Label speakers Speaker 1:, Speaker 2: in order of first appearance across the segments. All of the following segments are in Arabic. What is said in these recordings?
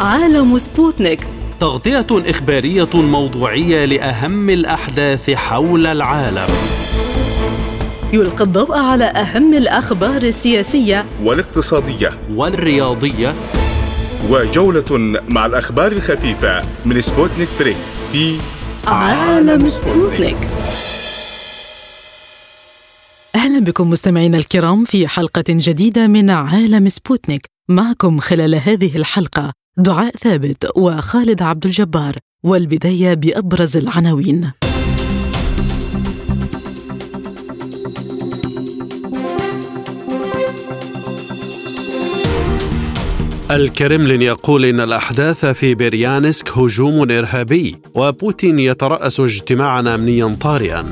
Speaker 1: عالم سبوتنيك.
Speaker 2: تغطية إخبارية موضوعية لأهم الأحداث حول العالم.
Speaker 1: يلقي الضوء على أهم الأخبار السياسية.
Speaker 3: والاقتصادية.
Speaker 2: والرياضية.
Speaker 3: وجولة مع الأخبار الخفيفة من سبوتنيك بريك في
Speaker 1: عالم سبوتنيك. أهلا بكم مستمعينا الكرام في حلقة جديدة من عالم سبوتنيك. معكم خلال هذه الحلقة دعاء ثابت وخالد عبد الجبار والبداية بأبرز العناوين.
Speaker 2: الكرملين يقول إن الأحداث في بريانسك هجوم إرهابي وبوتين يترأس اجتماعا أمنيا طارئا.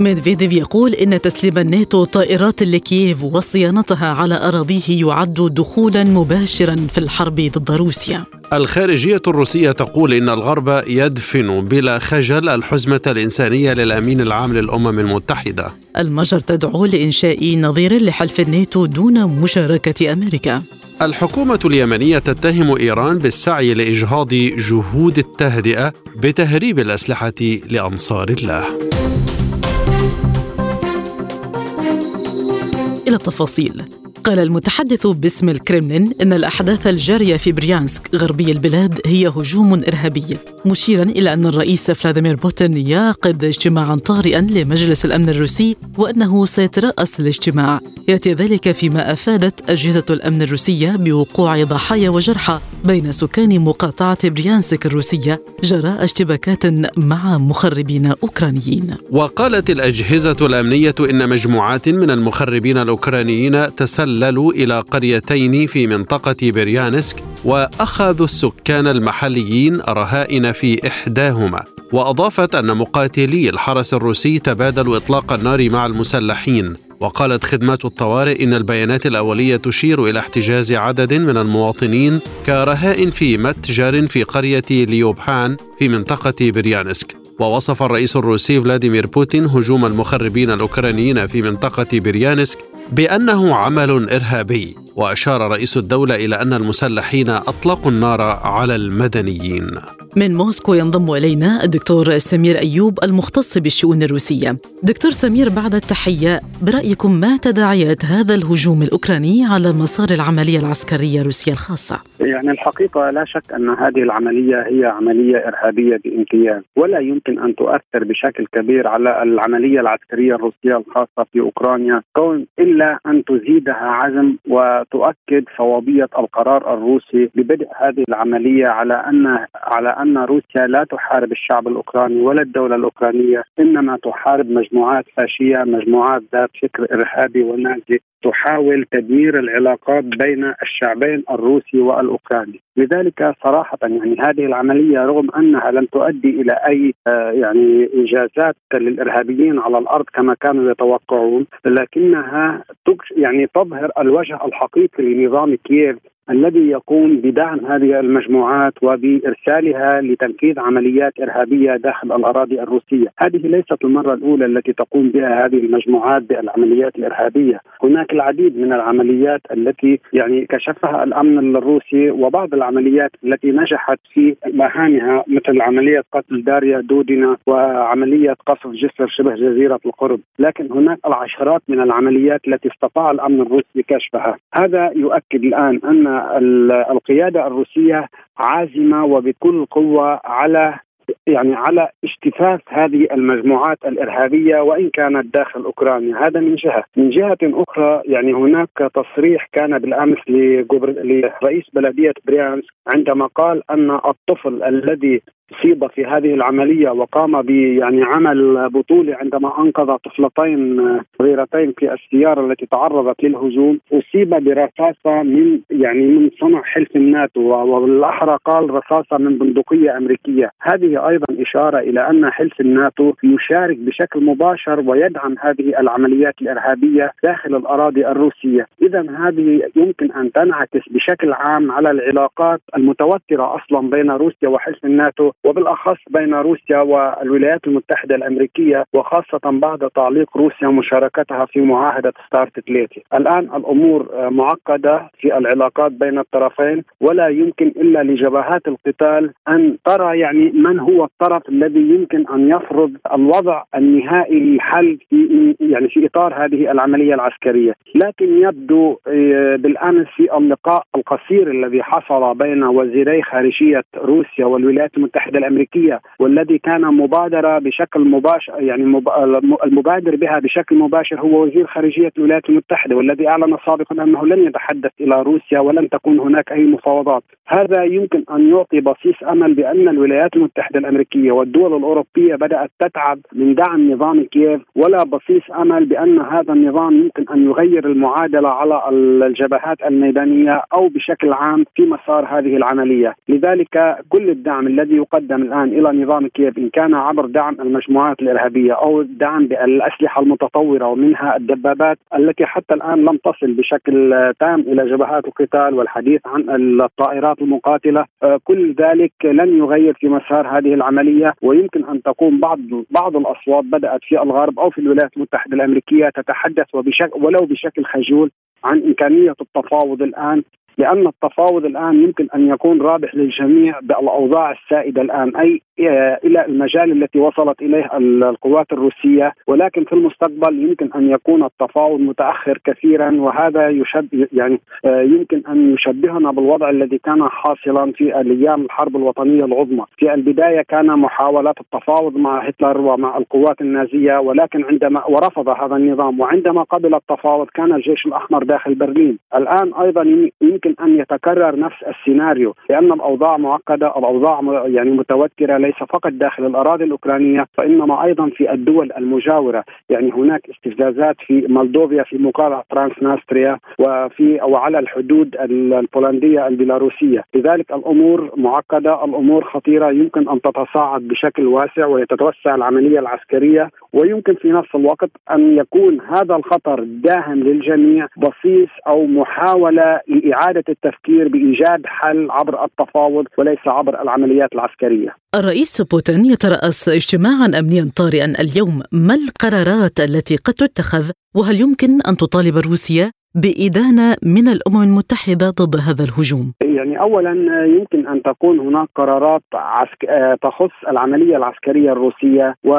Speaker 1: ميدفيديف يقول إن تسليم الناتو طائرات لكييف وصيانتها على أراضيه يعد دخولا مباشرا في الحرب ضد روسيا.
Speaker 2: الخارجية الروسية تقول إن الغرب يدفن بلا خجل الحزمة الإنسانية للأمين العام للأمم المتحدة.
Speaker 1: المجر تدعو لإنشاء نظير لحلف الناتو دون مشاركة أمريكا.
Speaker 2: الحكومة اليمنية تتهم إيران بالسعي لإجهاض جهود التهدئة بتهريب الأسلحة لأنصار الله.
Speaker 1: إلى التفاصيل. قال المتحدث باسم الكرملين إن الأحداث الجارية في بريانسك غربي البلاد هي هجوم إرهابي. مشيرا إلى أن الرئيس فلاديمير بوتين يعقد اجتماعا طارئا لمجلس الأمن الروسي وأنه سيترأس الاجتماع. يأتي ذلك فيما أفادت أجهزة الأمن الروسية بوقوع ضحايا وجرحى بين سكان مقاطعة بريانسك الروسية جراء اشتباكات مع مخربين أوكرانيين.
Speaker 2: وقالت الأجهزة الأمنية إن مجموعات من المخربين الأوكرانيين تسلل تسللوا إلى قريتين في منطقة بريانسك وأخذوا السكان المحليين رهائن في إحداهما. وأضافت أن مقاتلي الحرس الروسي تبادلوا إطلاق النار مع المسلحين. وقالت خدمات الطوارئ إن البيانات الأولية تشير إلى احتجاز عدد من المواطنين كرهائن في متجر في قرية ليوبهان في منطقة بريانسك. ووصف الرئيس الروسي فلاديمير بوتين هجوم المخربين الأوكرانيين في منطقة بريانسك بأنه عمل إرهابي. وأشار رئيس الدولة إلى أن المسلحين أطلقوا النار على المدنيين
Speaker 1: من موسكو ينضم إلينا الدكتور سمير أيوب المختص بالشؤون الروسية دكتور سمير بعد التحية برأيكم ما تداعيات هذا الهجوم الأوكراني على مسار العملية العسكرية الروسية الخاصة؟
Speaker 4: يعني الحقيقة لا شك أن هذه العملية هي عملية إرهابية بامتياز ولا يمكن أن تؤثر بشكل كبير على العملية العسكرية الروسية الخاصة في أوكرانيا كون إلا أن تزيدها عزم وتؤكد صوابية القرار الروسي ببدء هذه العملية على أن على أن روسيا لا تحارب الشعب الأوكراني ولا الدولة الأوكرانية إنما تحارب مجموعات فاشية مجموعات ذات فكر إرهابي ونازي. تحاول تدمير العلاقات بين الشعبين الروسي والأوكراني، لذلك صراحة يعني هذه العملية رغم أنها لم تؤدي إلى أي آه، يعني إنجازات للإرهابيين على الأرض كما كانوا يتوقعون، لكنها يعني تظهر الوجه الحقيقي لنظام كييف. الذي يقوم بدعم هذه المجموعات وبإرسالها لتنفيذ عمليات إرهابية داخل الأراضي الروسية، هذه ليست المرة الأولى التي تقوم بها هذه المجموعات بالعمليات الإرهابية، هناك العديد من العمليات التي يعني كشفها الأمن الروسي وبعض العمليات التي نجحت في مهامها مثل عملية قتل داريا دودينا وعملية قصف جسر شبه جزيرة القرب، لكن هناك العشرات من العمليات التي استطاع الأمن الروسي كشفها، هذا يؤكد الآن أن القيادة الروسية عازمة وبكل قوة على يعني على اجتثاث هذه المجموعات الإرهابية وإن كانت داخل أوكرانيا، هذا من جهة، من جهة أخرى يعني هناك تصريح كان بالأمس لرئيس بلدية بريانسك عندما قال أن الطفل الذي اصيب في هذه العملية وقام ب يعني عمل بطولي عندما أنقذ طفلتين صغيرتين في السيارة التي تعرضت للهجوم. أصيب برصاصة من يعني من صنع حلف الناتو والاحرى قال رصاصة من بندقية أمريكية، هذه أيضا إشارة إلى أن حلف الناتو يشارك بشكل مباشر ويدعم هذه العمليات الإرهابية داخل الأراضي الروسية، اذا هذه يمكن أن تنعكس بشكل عام على العلاقات المتوترة أصلا بين روسيا وحلف الناتو وبالأخص بين روسيا والولايات المتحدة الأمريكية وخاصة بعد تعليق روسيا مشاركتها في معاهدة ستارت ثلاثة. الآن الأمور معقدة في العلاقات بين الطرفين ولا يمكن إلا لجبهات القتال أن ترى يعني من هو الطرف الذي يمكن أن يفرض الوضع النهائي للحل في يعني في إطار هذه العملية العسكرية، لكن يبدو آه، بالأمس في اللقاء القصير الذي حصل بين وزيري خارجية روسيا والولايات المتحدة الأمريكية والذي كان مبادرة بشكل مباشر يعني المبادر بها بشكل مباشر هو وزير خارجية الولايات المتحدة والذي أعلن سابقا أنه لن يتحدث إلى روسيا ولن تكون هناك أي مفاوضات، هذا يمكن أن يعطي بصيص أمل بأن الولايات المتحدة الأمريكية والدول الأوروبية بدأت تتعب من دعم نظام كييف ولا بصيص أمل بأن هذا النظام يمكن أن يغير المعادلة على الجبهات الميدانية أو بشكل عام في مسار هذه العملية، لذلك كل الدعم الذي يقدم الآن إلى نظام كييف إن كان عبر دعم المجموعات الإرهابية أو الدعم بالأسلحة المتطورة ومنها الدبابات التي حتى الآن لم تصل بشكل تام إلى جبهات القتال والحديث عن الطائرات المقاتلة، آه، كل ذلك لن يغير في مسار هذه العملية ويمكن أن تكون بعض بعض الأصوات بدأت في الغرب أو في الولايات المتحدة الأمريكية تتحدث وبشكل ولو بشكل خجول عن إمكانية التفاوض الآن لأن التفاوض الآن يمكن أن يكون رابح للجميع بالاوضاع السائدة الآن أي إلى المجال التي وصلت إليه القوات الروسية ولكن في المستقبل يمكن أن يكون التفاوض متأخر كثيرا وهذا يشبه يعني آه، يمكن أن يشبهنا بالوضع الذي كان حاصلا في الأيام الحرب الوطنية العظمى، في البداية كان محاولات التفاوض مع هتلر ومع القوات النازية ولكن عندما ورفض هذا النظام وعندما قبل التفاوض كان الجيش الأحمر داخل برلين، الآن أيضا يمكن أن يتكرر نفس السيناريو لأن الأوضاع معقدة، الأوضاع يعني متوترة ليس فقط داخل الأراضي الأوكرانية وانما أيضا في الدول المجاورة، يعني هناك استفزازات في مولدوفيا في مقاطعة ترانسناستريا وفي وعلى الحدود البولندية البيلاروسية، لذلك الأمور معقدة، الأمور خطيرة يمكن أن تتصاعد بشكل واسع ويتوسع العملية العسكرية ويمكن في نفس الوقت أن يكون هذا الخطر داهم للجميع بصيص أو محاولة لإعادة التفكير بإيجاد حل عبر التفاوض وليس عبر العمليات العسكرية.
Speaker 1: الرئيس بوتين يترأس اجتماعا امنيا طارئا اليوم، ما القرارات التي قد تتخذ وهل يمكن أن تطالب روسيا بإدانة من الأمم المتحدة ضد هذا الهجوم؟
Speaker 4: يعني أولا يمكن أن تكون هناك قرارات عسك... تخص العملية العسكرية الروسية و...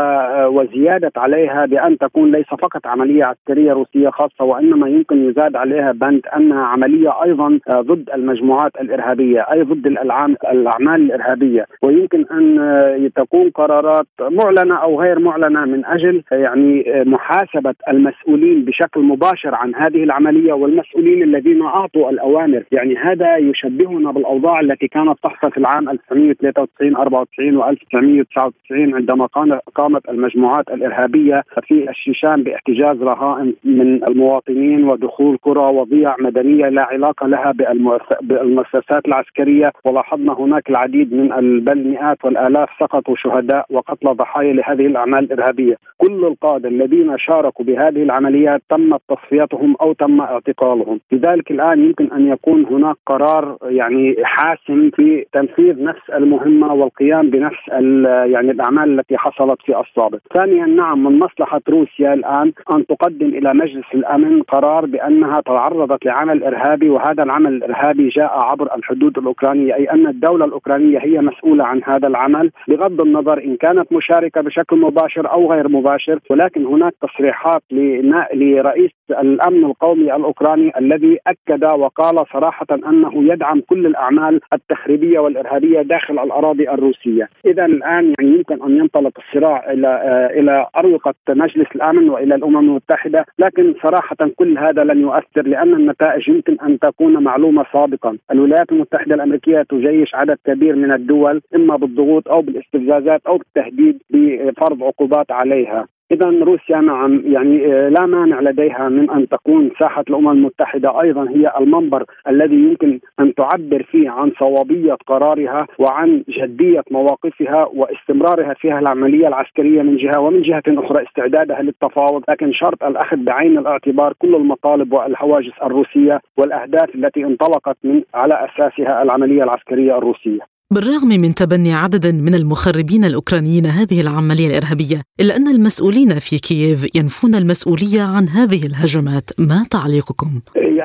Speaker 4: وزيادة عليها بأن تكون ليس فقط عملية عسكرية روسية خاصة وإنما يمكن يزاد عليها بند أنها عملية أيضا ضد المجموعات الإرهابية أي ضد الألعام... الأعمال الإرهابية ويمكن أن تكون قرارات معلنة أو غير معلنة من أجل يعني محاسبة المسؤولين بشكل مباشر عن هذه العملية العسكريه والمسؤولين الذين أعطوا الأوامر، يعني هذا يشبهنا بالأوضاع التي كانت تحصل في العام 1993 94 و 1999 عندما قامت المجموعات الإرهابية في الشيشان باحتجاز رهائن من المواطنين ودخول قرى وضيع مدنية لا علاقة لها بالمؤسسات العسكرية. ولاحظنا هناك العديد من بل مئات والآلاف سقطوا شهداء وقتل ضحايا لهذه الأعمال الإرهابية، كل القادة الذين شاركوا بهذه العمليات تم تصفيتهم أو تم اعتقالهم. لذلك الآن يمكن أن يكون هناك قرار يعني حاسم في تنفيذ نفس المهمة والقيام بنفس يعني الأعمال التي حصلت في السابق. ثانيا نعم من مصلحة روسيا الآن أن تقدم إلى مجلس الأمن قرار بأنها تعرضت لعمل إرهابي وهذا العمل الإرهابي جاء عبر الحدود الأوكرانية أي أن الدولة الأوكرانية هي مسؤولة عن هذا العمل بغض النظر إن كانت مشاركة بشكل مباشر أو غير مباشر ولكن هناك تصريحات لرئيس الأمن القومي الأوكراني الذي أكد وقال صراحة أنه يدعم كل الأعمال التخريبية والإرهابية داخل الأراضي الروسية، إذا الآن يعني يمكن أن ينطلق الصراع إلى آه، إلى أروقة مجلس الأمن وإلى الأمم المتحدة، لكن صراحة كل هذا لن يؤثر لأن النتائج يمكن أن تكون معلومة سابقا، الولايات المتحدة الأمريكية تجيش عدد كبير من الدول إما بالضغوط أو بالاستفزازات أو بالتهديد بفرض عقوبات عليها، اذا روسيا نعم يعني آه، لا مانع لديها من أن تكون ساحة الأمم المتحدة أيضا هي المنبر الذي يمكن أن تعبر فيه عن صوابية قرارها وعن جدية مواقفها واستمرارها فيها العملية العسكرية من جهة ومن جهة أخرى استعدادها للتفاوض. لكن شرط الأخذ بعين الاعتبار كل المطالب والهواجس الروسية والأهداف التي انطلقت من على أساسها العملية العسكرية الروسية.
Speaker 1: بالرغم من تبني عدد من المخربين الأوكرانيين هذه العملية الإرهابية إلا أن المسؤولين في كييف ينفون المسؤولية عن هذه الهجمات ما تعليقكم؟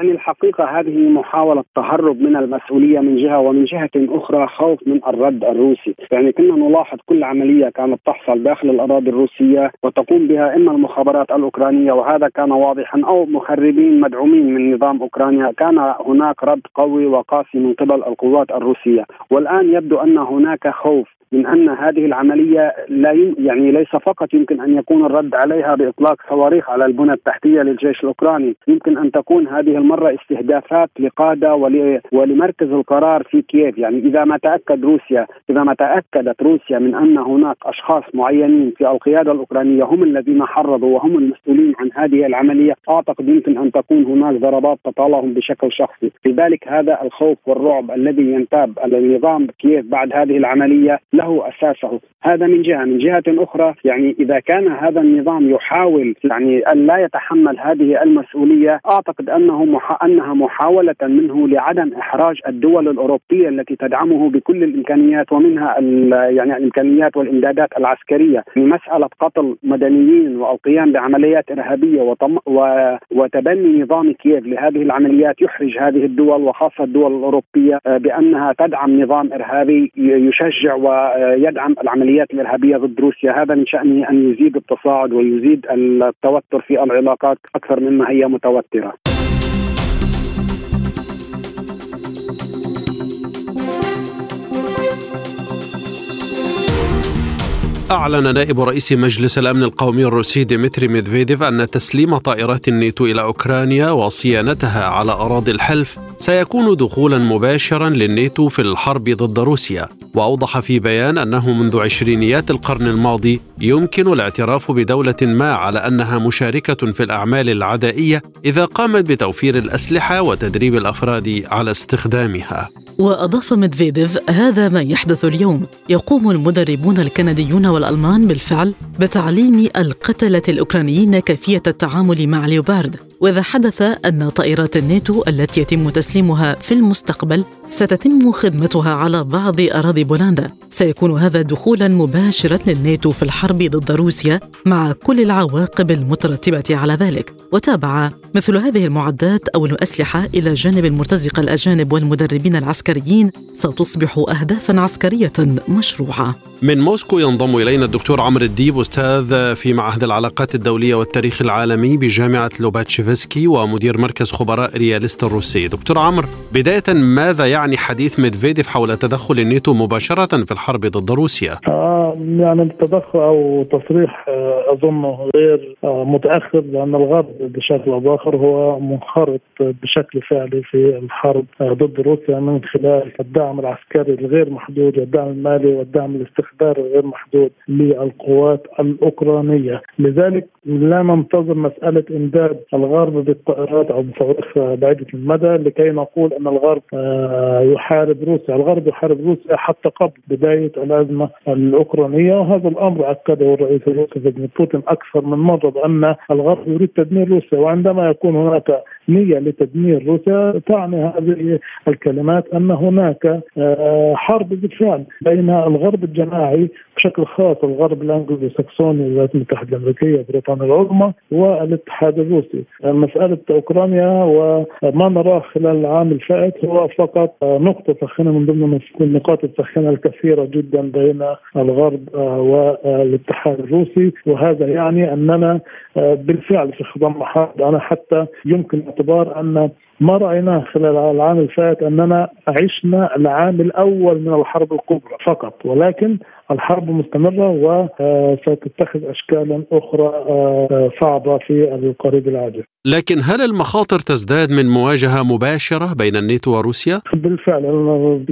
Speaker 4: يعني الحقيقة هذه محاولة تهرب من المسؤولية من جهة ومن جهة أخرى خوف من الرد الروسي. يعني كنا نلاحظ كل عملية كانت تحصل داخل الأراضي الروسية وتقوم بها إما المخابرات الأوكرانية وهذا كان واضحا أو مخربين مدعومين من نظام أوكرانيا. كان هناك رد قوي وقاسي من قبل القوات الروسية. والآن يبدو أن هناك خوف من أن هذه العملية لا يعني ليس فقط يمكن أن يكون الرد عليها بإطلاق صواريخ على البنى التحتية للجيش الأوكراني، يمكن أن تكون هذه المرة استهدافات لقادة ولمركز القرار في كييف، يعني إذا ما تأكد روسيا إذا ما تأكدت روسيا من أن هناك أشخاص معينين في القيادة الأوكرانية هم الذين حرضوا وهم المسؤولين عن هذه العملية، أعتقد يمكن أن تكون هناك ضربات تطالهم بشكل شخصي، لذلك هذا الخوف والرعب الذي ينتاب النظام كييف بعد هذه العملية له أساسه، هذا من جهة، من جهة أخرى يعني إذا كان هذا النظام يحاول يعني أن لا يتحمل هذه المسؤولية، أعتقد أنه مح... أنها محاولة منه لعدم إحراج الدول الأوروبية التي تدعمه بكل الإمكانيات ومنها ال... يعني الإمكانيات والإمدادات العسكرية، مسألة قتل مدنيين والقيام بعمليات إرهابية وطم... و... وتبني نظام كييف لهذه العمليات يحرج هذه الدول وخاصة الدول الأوروبية بأنها تدعم نظام إرهابي يشجع ويدعم العمليات الإرهابية ضد روسيا، هذا من شأنه أن يزيد التصاعد ويزيد التوتر في العلاقات أكثر مما هي متوترة.
Speaker 2: أعلن نائب رئيس مجلس الأمن القومي الروسي ديمتري ميدفيديف أن تسليم طائرات الناتو إلى أوكرانيا وصيانتها على أراضي الحلف سيكون دخولا مباشرا للناتو في الحرب ضد روسيا. وأوضح في بيان أنه منذ عشرينيات القرن الماضي يمكن الاعتراف بدولة ما على أنها مشاركة في الأعمال العدائية إذا قامت بتوفير الأسلحة وتدريب الأفراد على استخدامها.
Speaker 1: وأضاف ميدفيديف هذا ما يحدث اليوم. يقوم المدربون الكنديون والألمان بالفعل بتعليم القتلة الأوكرانيين كيفية التعامل مع ليوبارد. وإذا حدث أن طائرات الناتو التي يتم تسليمها في المستقبل ستتم خدمتها على بعض أراضي بولندا سيكون هذا دخولا مباشرا للناتو في الحرب ضد روسيا مع كل العواقب المترتبة على ذلك. وتابع مثل هذه المعدات أو الأسلحة إلى جانب المرتزقة الأجانب والمدربين العسكريين ستصبح أهدافا عسكرية مشروعة.
Speaker 2: من موسكو ينضم إلينا الدكتور عمرو الديب أستاذ في معهد العلاقات الدولية والتاريخ العالمي بجامعة لوباتشيفسكي ومدير مركز خبراء رياليست الروسي. دكتور عمرو بداية ماذا يعني حديث ميدفيديف حول تدخل الناتو مباشرة في الحرب ضد روسيا؟
Speaker 5: آه يعني التدخل أو تصريح آه أظنه غير آه متأخر لأن الغرب بشكل أو بآخر هو منخرط بشكل فعلي في الحرب آه ضد روسيا من خلال الدعم العسكري الغير محدود والدعم المالي والدعم الاستخباري الغير محدود للقوات الأوكرانية. لذلك لا ننتظر مسألة إمداد الغرب بالطائرات أو بصواريخ بعيدة المدى لكي نقول أن الغرب يحارب روسيا. الغرب يحارب روسيا حتى قبل بداية الأزمة الأوكرانية وهذا الأمر أكده الرئيس الروسي فلاديمير بوتين أكثر من مرة بأن الغرب يريد تدمير روسيا وعندما يكون هناك نية لتدمير روسيا تعني هذه الكلمات أن هناك حرب بالفعل بين الغرب الجماعي بشكل خاص الغرب الانجلو ساكسوني الولايات المتحدة الأمريكية بريطانيا العظمى والاتحاد الروسي. مسألة أوكرانيا وما نراه خلال العام الفائت هو فقط نقطة ساخنة من ضمن النقاط الساخنة الكثيرة جدا بين الغرب والاتحاد الروسي. وهذا يعني أننا بالفعل في خضم حرب. أنا حتى يمكن اعتبار أن ما رأيناه خلال العام الفائت أننا عشنا العام الأول من الحرب الكبرى فقط ولكن الحرب مستمرة وستتخذ أشكالا أخرى صعبة في القريب العاجل
Speaker 2: لكن هل المخاطر تزداد من مواجهة مباشرة بين الناتو وروسيا؟
Speaker 5: بالفعل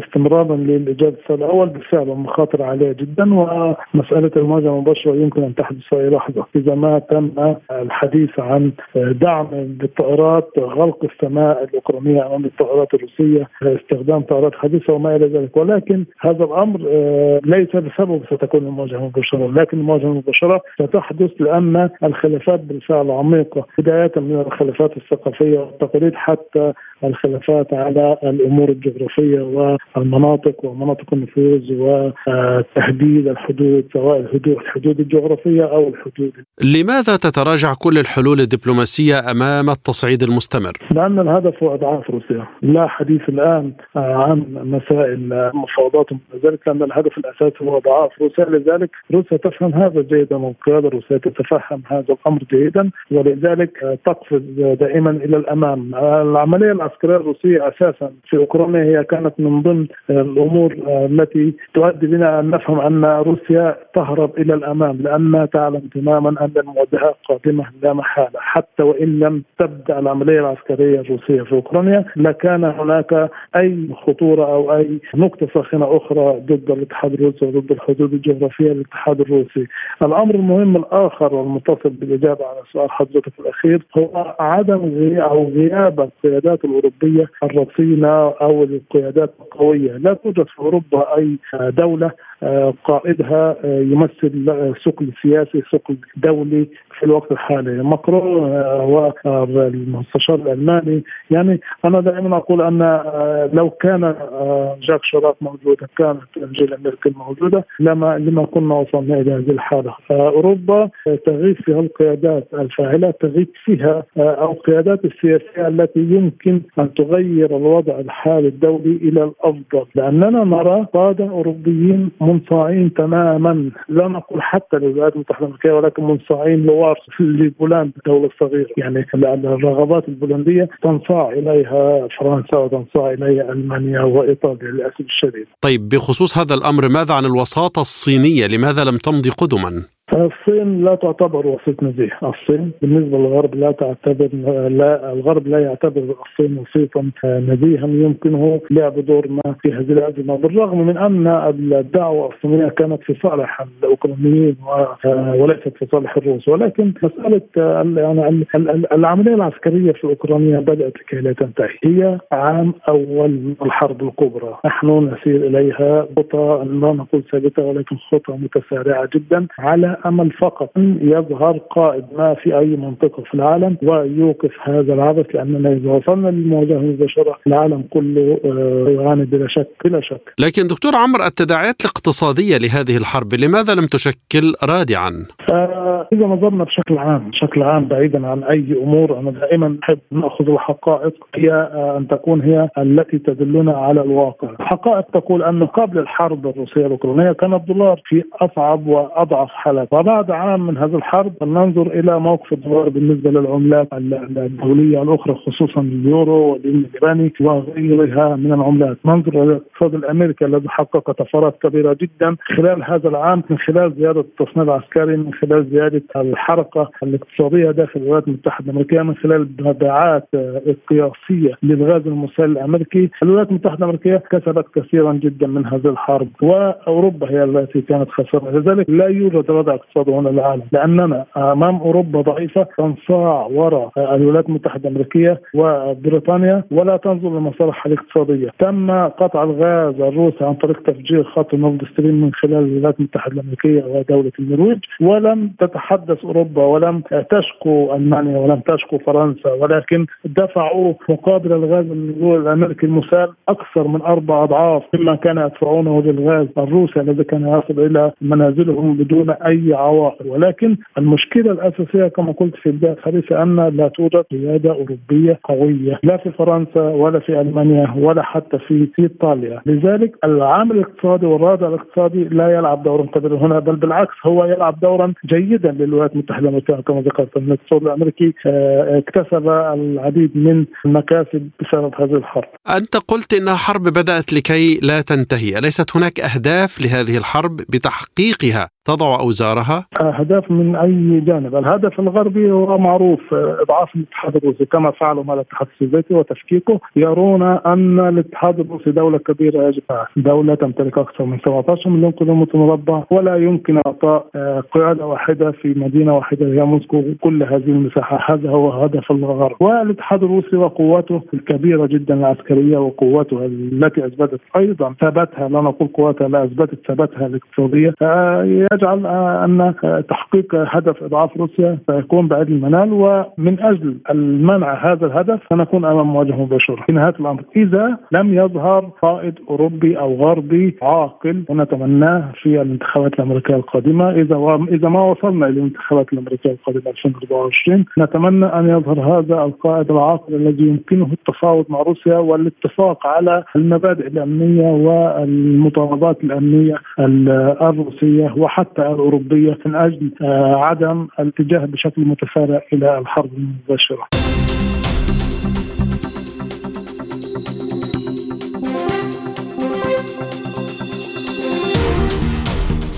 Speaker 5: استمرارا للإجابة السؤال الأول بالفعل المخاطر عالية جدا ومسألة المواجهة المباشرة يمكن أن تحدث في أي لحظة إذا ما تم الحديث عن دعم بالطائرات غلق السماء الاوكرانيه أمام الطائرات الروسية استخدام طائرات حديثة وما إلى ذلك ولكن هذا الأمر ليس بسبب ستكون المواجهة المباشره لكن المواجهة المباشره ستحدث لأن الخلافات بالفعل عميقة بداية من الخلافات الثقافية والتقاليد حتى الخلافات على الأمور الجغرافية والمناطق ومناطق النفوذ وتحديد الحدود سواء الحدود الحدود الجغرافية أو الحدود
Speaker 2: لماذا تتراجع كل الحلول الدبلوماسية أمام التصعيد المستمر؟
Speaker 5: لأن الهدف هو اضعاف روسيا، لا حديث الآن عن مسائل المفاوضات ذلك لأن الهدف الأساسي هو أضعاف روسيا. لذلك روسيا تفهم هذا جيدا والقياده الروسيه تتفهم هذا الأمر جيدا ولذلك تقفز دائما إلى الأمام، العملية العسكرية الروسية أساسا في أوكرانيا هي كانت من ضمن الأمور التي تؤدي بنا أن نفهم أن روسيا تهرب إلى الأمام لانها تعلم تماما أن المواجهه قادمة لا محالة حتى وإن لم تبدأ العملية العسكرية الروسية في أوكرانيا لكان هناك أي خطورة أو أي نقطة ساخنة أخرى ضد الاتحاد الروسي وضد الحدود الجغرافية للاتحاد الروسي. الأمر المهم الآخر والمتصل بالإجابة على سؤال حضرتك الأخير هو عدم أو غياب القيادات الأوروبية الرصينه أو القيادات القوية، لا توجد في أوروبا أي دولة قائدها يمثل ثقل سياسي ثقل دولي في الوقت الحالي. ماكرون والمستشار الألماني. يعني أنا دائما أقول أن لو كان جاك شراك موجودا كانت أنجيلا ميركل موجودة لما لما كنا وصلنا إلى هذه الحالة. اوروبا تغيب فيها القيادات الفاعلة تغيب فيها أو القيادات السياسية التي يمكن أن تغير الوضع الحالي الدولي إلى الأفضل. لأننا نرى قاده اوروبيين منصاعين تماما لا نقول حتى للولايات المتحدة الأمريكية ولكن منصاعين لوارس لبولندا الدولة الصغيرة يعني الرغبات البولندية تنصاع إليها فرنسا وتنصاع إليها ألمانيا وإيطاليا للأسف الشديد.
Speaker 2: طيب بخصوص هذا الأمر ماذا عن الوساطة الصينية؟ لماذا لم تمضي قدما؟
Speaker 5: الصين لا تعتبر وسيط نزيه، الصين بالنسبة للغرب لا تعتبر لا الغرب لا يعتبر الصين وسيطا نزيها. يمكنه لعب دور ما في هذه الأزمة، بالرغم من أن الدعوة الصينية كانت في صالح الأوكرانيين وليست في صالح الروس، ولكن مسألة يعني العملية العسكرية في اوكرانيا بدأت لكي لا تنتهي، هي عام أول الحرب الكبرى، نحن نسير إليها خطى لا نقول ثابتة ولكن خطى متسارعة جدا على امل فقط ان يظهر قائد ما في أي منطقة في العالم ويوقف هذا العبث لأننا إذا وصلنا للمواجهه المباشره العالم كله يعاني بلا شك بلا شك.
Speaker 2: لكن دكتور عمرو التداعيات الاقتصادية لهذه الحرب لماذا لم تشكل رادعا؟
Speaker 5: آه إذا نظرنا بشكل عام بشكل عام بعيدا عن أي أمور أنا دائما أحب نأخذ الحقائق هي آه أن تكون هي التي تدلنا على الواقع. الحقائق تقول انه قبل الحرب الروسية الأوكرانية كان الدولار في أصعب وأضعف حالات وبعد عام من هذه الحرب ننظر إلى موقف الدولار بالنسبة للعملات الدولية الأخرى خصوصا اليورو والين وغيرها من العملات، ننظر إلى الاقتصاد الامريكي الذي حقق طفرات كبيرة جدا خلال هذا العام من خلال زيادة التصنيع العسكري من خلال زيادة الحركه الاقتصادية داخل الولايات المتحدة الأمريكية من خلال مبيعات قياسية للغاز المسال الأمريكي، الولايات المتحدة الأمريكية كسبت كثيرا جدا من هذه الحرب وأوروبا هي التي كانت خسرانة، لذلك لا يوجد وضع اقتصادي هنا العالم. لأننا أمام أوروبا ضعيفة تنصاع وراء الولايات المتحدة الأمريكية وبريطانيا ولا تنظر لمصالحها الاقتصادية، تم قطع الغاز الروسي عن طريق تفجير خط نورد ستريم من خلال الولايات المتحدة الأمريكية ودولة النرويج. ولم تتحدث أوروبا ولم تشكو ألمانيا ولم تشكو فرنسا ولكن دفعوا مقابل الغاز الأمريكي المسال أكثر من أربع أضعاف مما كان يدفعونه للغاز الروسي الذي كان يصل إلى منازلهم بدون أي عوائق ولكن المشكلة الأساسية كما قلت في بدايه حديثي أن لا توجد قيادة أوروبية قوية لا في فرنسا ولا في ألمانيا ولا حتى في إيطاليا. لذلك العامل الاقتصادي والرادع الاقتصادي لا يلعب دورا كبيرا هنا بل بالعكس هو يلعب دورا جيدا للولايات المتحدة الامريكيه كما ذكرت الاقتصاد الأمريكي اكتسب العديد من المكاسب بسبب هذه الحرب.
Speaker 2: أنت قلت انها حرب بدأت لكي لا تنتهي. أليست هناك أهداف لهذه الحرب بتحقيقها تضع أوزارها؟ اثارها؟
Speaker 5: أهداف من أي جانب، الهدف الغربي هو معروف إضعاف الاتحاد الروسي. كما فعلوا مع الاتحاد السوفيتي وتفكيكه يرون أن الاتحاد الروسي دولة كبيرة يجب دولة تمتلك أكثر من 17 مليون كيلومتر مربع ولا يمكن إعطاء قياده واحدة في مدينة واحدة هي موسكو. كل هذه المساحة هذا هو هدف الغرب. والاتحاد الروسي وقواته الكبيرة جدا العسكرية وقواته التي أثبتت أيضا ثباتها لا نقول قواتها لا أثبتت ثباتها الاقتصادية. يجعل أن تحقيق هدف إضعاف روسيا سيكون بعيد المنال ومن أجل المنع هذا الهدف سنكون أمام مواجهة مباشرة. في نهاية الأمر إذا لم يظهر قائد أوروبي أو غربي عاقل ونتمناه في الانتخابات الأمريكية القادمة. إذا و... إذا ما وصلنا إلى الانتخابات الأمريكية القادمة 2024 نتمنى أن يظهر هذا القائد العاقل الذي يمكنه التفاوض مع روسيا والاتفاق على المبادئ الأمنية والمطالبات الأمنية الروسية وحتى الأوروبية. من أجل عدم الاتجاه بشكل متسارع إلى الحرب المباشرة.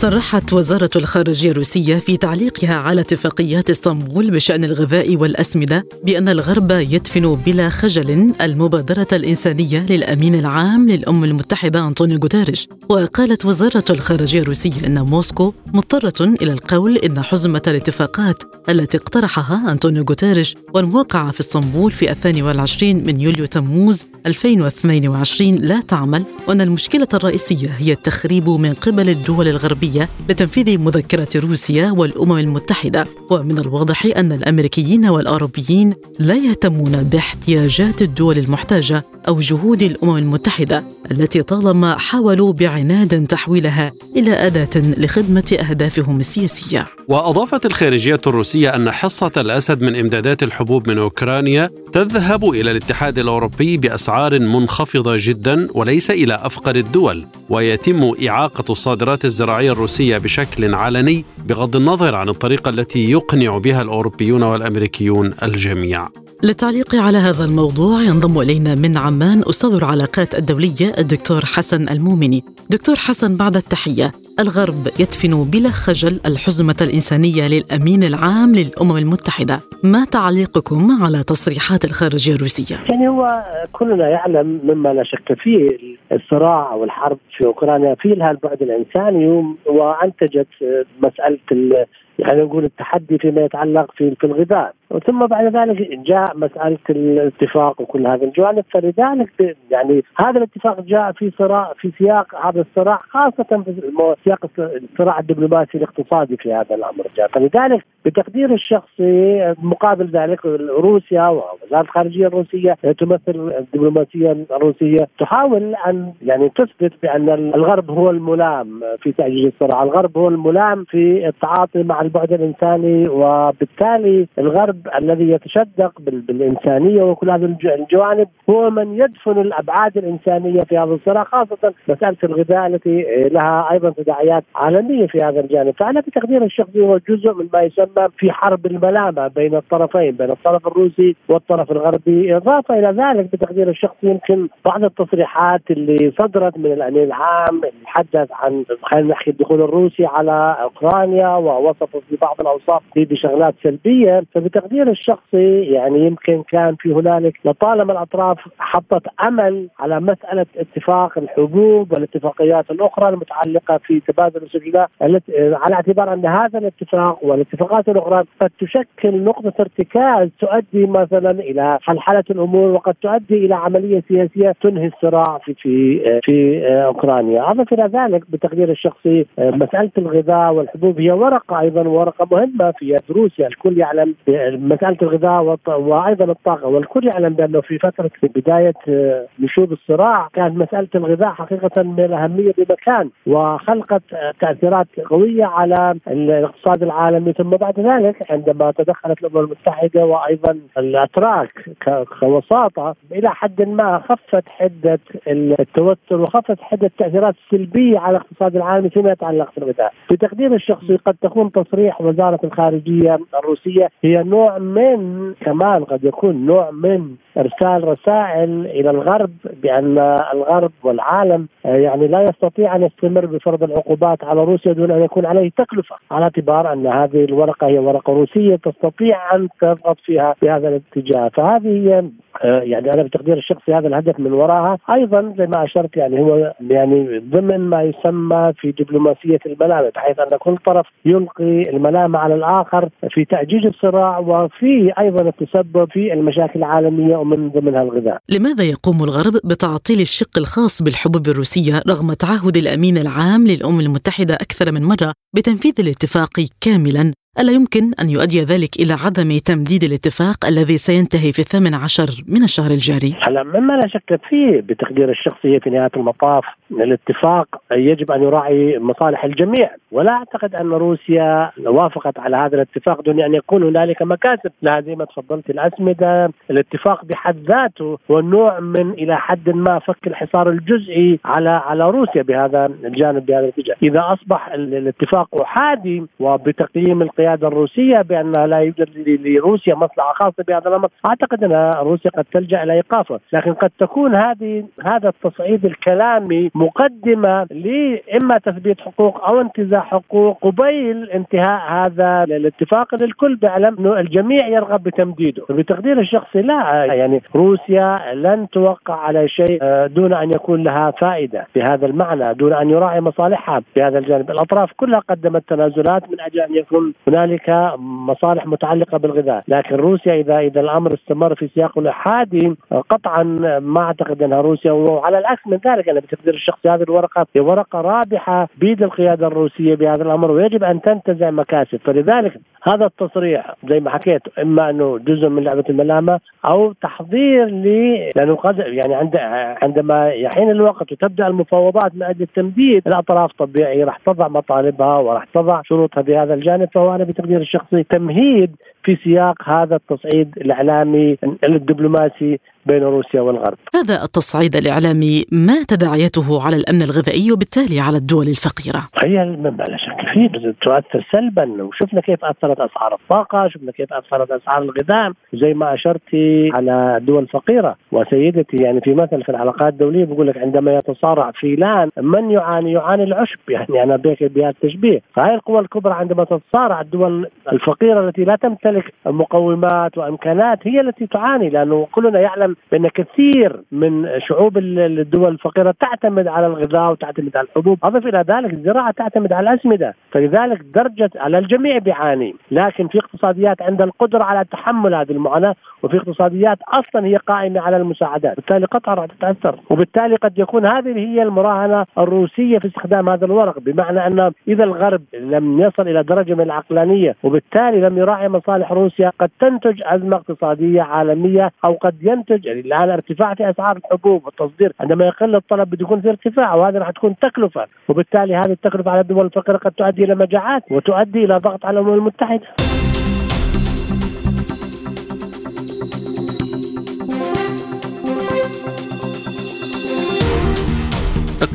Speaker 1: صرحت وزارة الخارجية الروسية في تعليقها على اتفاقيات اسطنبول بشأن الغذاء والأسمدة بأن الغرب يدفن بلا خجل المبادرة الإنسانية للأمين العام للأمم المتحدة أنطونيو غوتيريش. وقالت وزارة الخارجية الروسية أن موسكو مضطرة إلى القول إن حزمة الاتفاقات التي اقترحها أنطونيو غوتيريش والموقعة في اسطنبول في الثاني والعشرين من يوليو تموز 2022 لا تعمل وأن المشكلة الرئيسية هي التخريب من قبل الدول الغربية. لتنفيذ مذكرة روسيا والأمم المتحدة. ومن الواضح أن الأمريكيين والأوروبيين لا يهتمون باحتياجات الدول المحتاجة أو جهود الأمم المتحدة التي طالما حاولوا بعناد تحويلها إلى أداة لخدمة أهدافهم السياسية.
Speaker 2: وأضافت الخارجية الروسية أن حصة الأسد من إمدادات الحبوب من أوكرانيا تذهب إلى الاتحاد الأوروبي بأسعار منخفضة جدا وليس إلى أفقر الدول ويتم إعاقة الصادرات الزراعية الروسية بشكل علني بغض النظر عن الطريقة التي يقنع بها الأوروبيون والأمريكيون الجميع.
Speaker 1: للتعليق على هذا الموضوع ينضم إلينا من عمان أستاذ العلاقات الدولية الدكتور حسن المؤمني. دكتور حسن بعد التحية، الغرب يدفن بلا خجل الحزمة الإنسانية للأمين العام للأمم المتحدة، ما تعليقكم على تصريحات الخارجية الروسية؟
Speaker 6: يعني هو كلنا يعلم مما لا شك فيه الصراع أو الحرب في أوكرانيا في لها البعد الإنساني وأنتجت مسألة يعني نقول التحدي فيما يتعلق في في الغذاء. ثم بعد ذلك جاء مسألة الاتفاق وكل هذه الجوانب. فلذلك يعني هذا الاتفاق جاء في صراع في سياق هذا الصراع خاصة في سياق الصراع الدبلوماسي الاقتصادي في هذا الأمر جاء. فلذلك بتقدير الشخصي مقابل ذلك روسيا ووزارة الخارجية الروسية تمثل الدبلوماسية الروسية تحاول أن يعني تثبت بأن الغرب هو الملام في تاجيج الصراع، الغرب هو الملام في التعاطي مع البعد الإنساني وبالتالي الغرب الذي يتشدق بالإنسانية وكل هذه الجوانب هو من يدفن الأبعاد الإنسانية في هذا الصراع خاصة مسألة الغذاء التي لها أيضا تداعيات عالمية في هذا الجانب، فأنا بتقدير الشخصي هو جزء من ما يسمى في حرب الملامة بين الطرفين بين الطرف الروسي والطرف الغربي، إضافة إلى ذلك بتقدير الشخصي يمكن بعض التصريحات اللي صدرت من الامين العام اللي تحدث عن خلينا نحكي الدخول الروسي على أوكرانيا ووصف في بعض الأوصاف بشغلات سلبية، فبتقدير الشخصي يعني يمكن كان في هنالك لطالما الأطراف حطت أمل على مسألة اتفاق الحبوب والاتفاقيات الأخرى المتعلقة في تبادل السجناء على اعتبار أن هذا الاتفاق والاتفاقات الأخرى قد تشكل نقطة ارتكاز تؤدي مثلا إلى حلحلة الأمور وقد تؤدي إلى عملية سياسية تنهي الصراع في في في أوكرانيا، اضف إلى ذلك بتقدير الشخصي مسألة الغذاء والحبوب هي ورقة أيضا ورقة مهمة في روسيا، الكل يعلم مسألة الغذاء وأيضا الطاقة. والكل يعلم بأنه في فترة بداية نشوب الصراع كانت مسألة الغذاء حقيقة من الأهمية بمكان وخلقت تأثيرات قوية على الاقتصاد العالمي. ثم بعد ذلك عندما تدخلت الأمم المتحدة وأيضا الأتراك كوساطة إلى حد ما خفت حدة التوتر وخفت حدة التأثيرات السلبية على الاقتصاد العالمي فيما يتعلق بالغذاء. بتقدير الشخصي قد تكون تصريح وزارة الخارجية الروسية. هي نوع من كمان قد يكون نوع من إرسال رسائل إلى الغرب بأن الغرب والعالم يعني لا يستطيع أن يستمر بفرض العقوبات على روسيا دون أن يكون عليه تكلفة على اعتبار أن هذه الورقة هي ورقة روسية تستطيع أن تضغط فيها بهذا الاتجاه. فهذه هي آه، يعني أنا بتقدير الشخصي هذا الهدف من وراها أيضا زي ما أشرت يعني هو يعني ضمن ما يسمى في دبلوماسية الملامه بحيث أن كل طرف يلقي الملامه على الآخر في تأجيج الصراع وفي أيضا التسبب في المشاكل العالمية ومن ضمنها الغذاء.
Speaker 1: لماذا يقوم الغرب بتعطيل الشق الخاص بالحبوب الروسية رغم تعهد الأمين العام للأمم المتحدة أكثر من مرة بتنفيذ الاتفاق كاملا ألا يمكن أن يؤدي ذلك إلى عدم تمديد الاتفاق الذي سينتهي في الثامن عشر من الشهر الجاري؟
Speaker 6: هلا مما لا شك فيه بتقدير الشخصي في نهاية المطاف الاتفاق يجب أن يراعي مصالح الجميع. ولا أعتقد أن روسيا وافقت على هذا الاتفاق دون أن يكون هنالك مكاسب. لها زي ما تفضلت الأسمدة الاتفاق بحد ذاته هو نوع من إلى حد ما فك الحصار الجزئي على على روسيا بهذا الجانب بهذا الاتجاه. إذا أصبح الاتفاق أحادي وبتقييم القيادة القيادة الروسية بانها لا يوجد لروسيا مصلحة خاصة بهذا الأمر، أعتقد أن روسيا قد تلجأ إلى إيقافه، لكن قد تكون هذه هذا التصعيد الكلامي مقدمة لاما تثبيت حقوق أو انتزاع حقوق قبيل انتهاء هذا الاتفاق. للكل بيعلم أنه الجميع يرغب بتمديده، بتقدير الشخصي لا يعني روسيا لن توقع على شيء آه، دون أن يكون لها فائدة بهذا المعنى، دون أن يراعي مصالحها بهذا الجانب، الأطراف كلها قدمت تنازلات من أجل أن يكون هنالك مصالح متعلقة بالغذاء، لكن روسيا اذا إذا الأمر استمر في سياق الإحادي قطعا ما أعتقد أنها روسيا. وعلى العكس من ذلك أنا بتقدير الشخصي هذه الورقة هي ورقة رابحة بيد القيادة الروسية بهذا الأمر ويجب أن تنتزع مكاسب، فلذلك هذا التصريح زي ما حكيت إما إنه جزء من لعبة الملامة أو تحضير ل لأنه قد يعني عند عندما يحين الوقت وتبدأ المفاوضات من أجل التمديد الأطراف طبيعي راح تضع مطالبها وراح تضع شروطها بهذا الجانب فهو أنا بتقدير الشخصي تمهيد في سياق هذا التصعيد الإعلامي الدبلوماسي بين روسيا والغرب.
Speaker 1: هذا التصعيد الإعلامي ما تداعياته على الأمن الغذائي وبالتالي على الدول الفقيرة؟
Speaker 6: هي لا شك فيه تؤثر سلبا وشفنا كيف أثرت أسعار الطاقة، شفنا كيف أثرت أسعار الغذاء، زي ما اشرتي على الدول الفقيره وسيدتي يعني في مثل في العلاقات الدولية بقول لك عندما يتصارع فيلان من يعاني؟ يعاني العشب يعني أنا بهذا التشبيه، فهي القوى الكبرى عندما تتصارع الدول الفقيرة التي لا تمتلك مقومات وامكانات هي التي تعاني لأنه كلنا يعلم بأن كثير من شعوب الدول الفقيرة تعتمد على الغذاء وتعتمد على الحبوب، أضف إلى ذلك الزراعة تعتمد على الأسمدة، فلذلك درجة على الجميع بيعاني، لكن في اقتصاديات عندها القدرة على تحمل هذه المعاناة، وفي اقتصاديات أصلا هي قائمة على المساعدات، بالتالي قطر راح تتأثر، وبالتالي قد يكون هذه هي المراهنة الروسية في استخدام هذا الورق، بمعنى أن إذا الغرب لم يصل إلى درجة من العقلانية، وبالتالي لم يراعي مصالح روسيا، قد تنتج أزمة اقتصادية عالمية أو قد ينتج يعني الان ارتفاع في أسعار الحبوب والتصدير. عندما يقل الطلب بده يكون في ارتفاع وهذه راح تكون تكلفة. وبالتالي هذه التكلفة على الدول الفقيرة قد تؤدي إلى مجاعات وتؤدي إلى ضغط على الأمم المتحدة.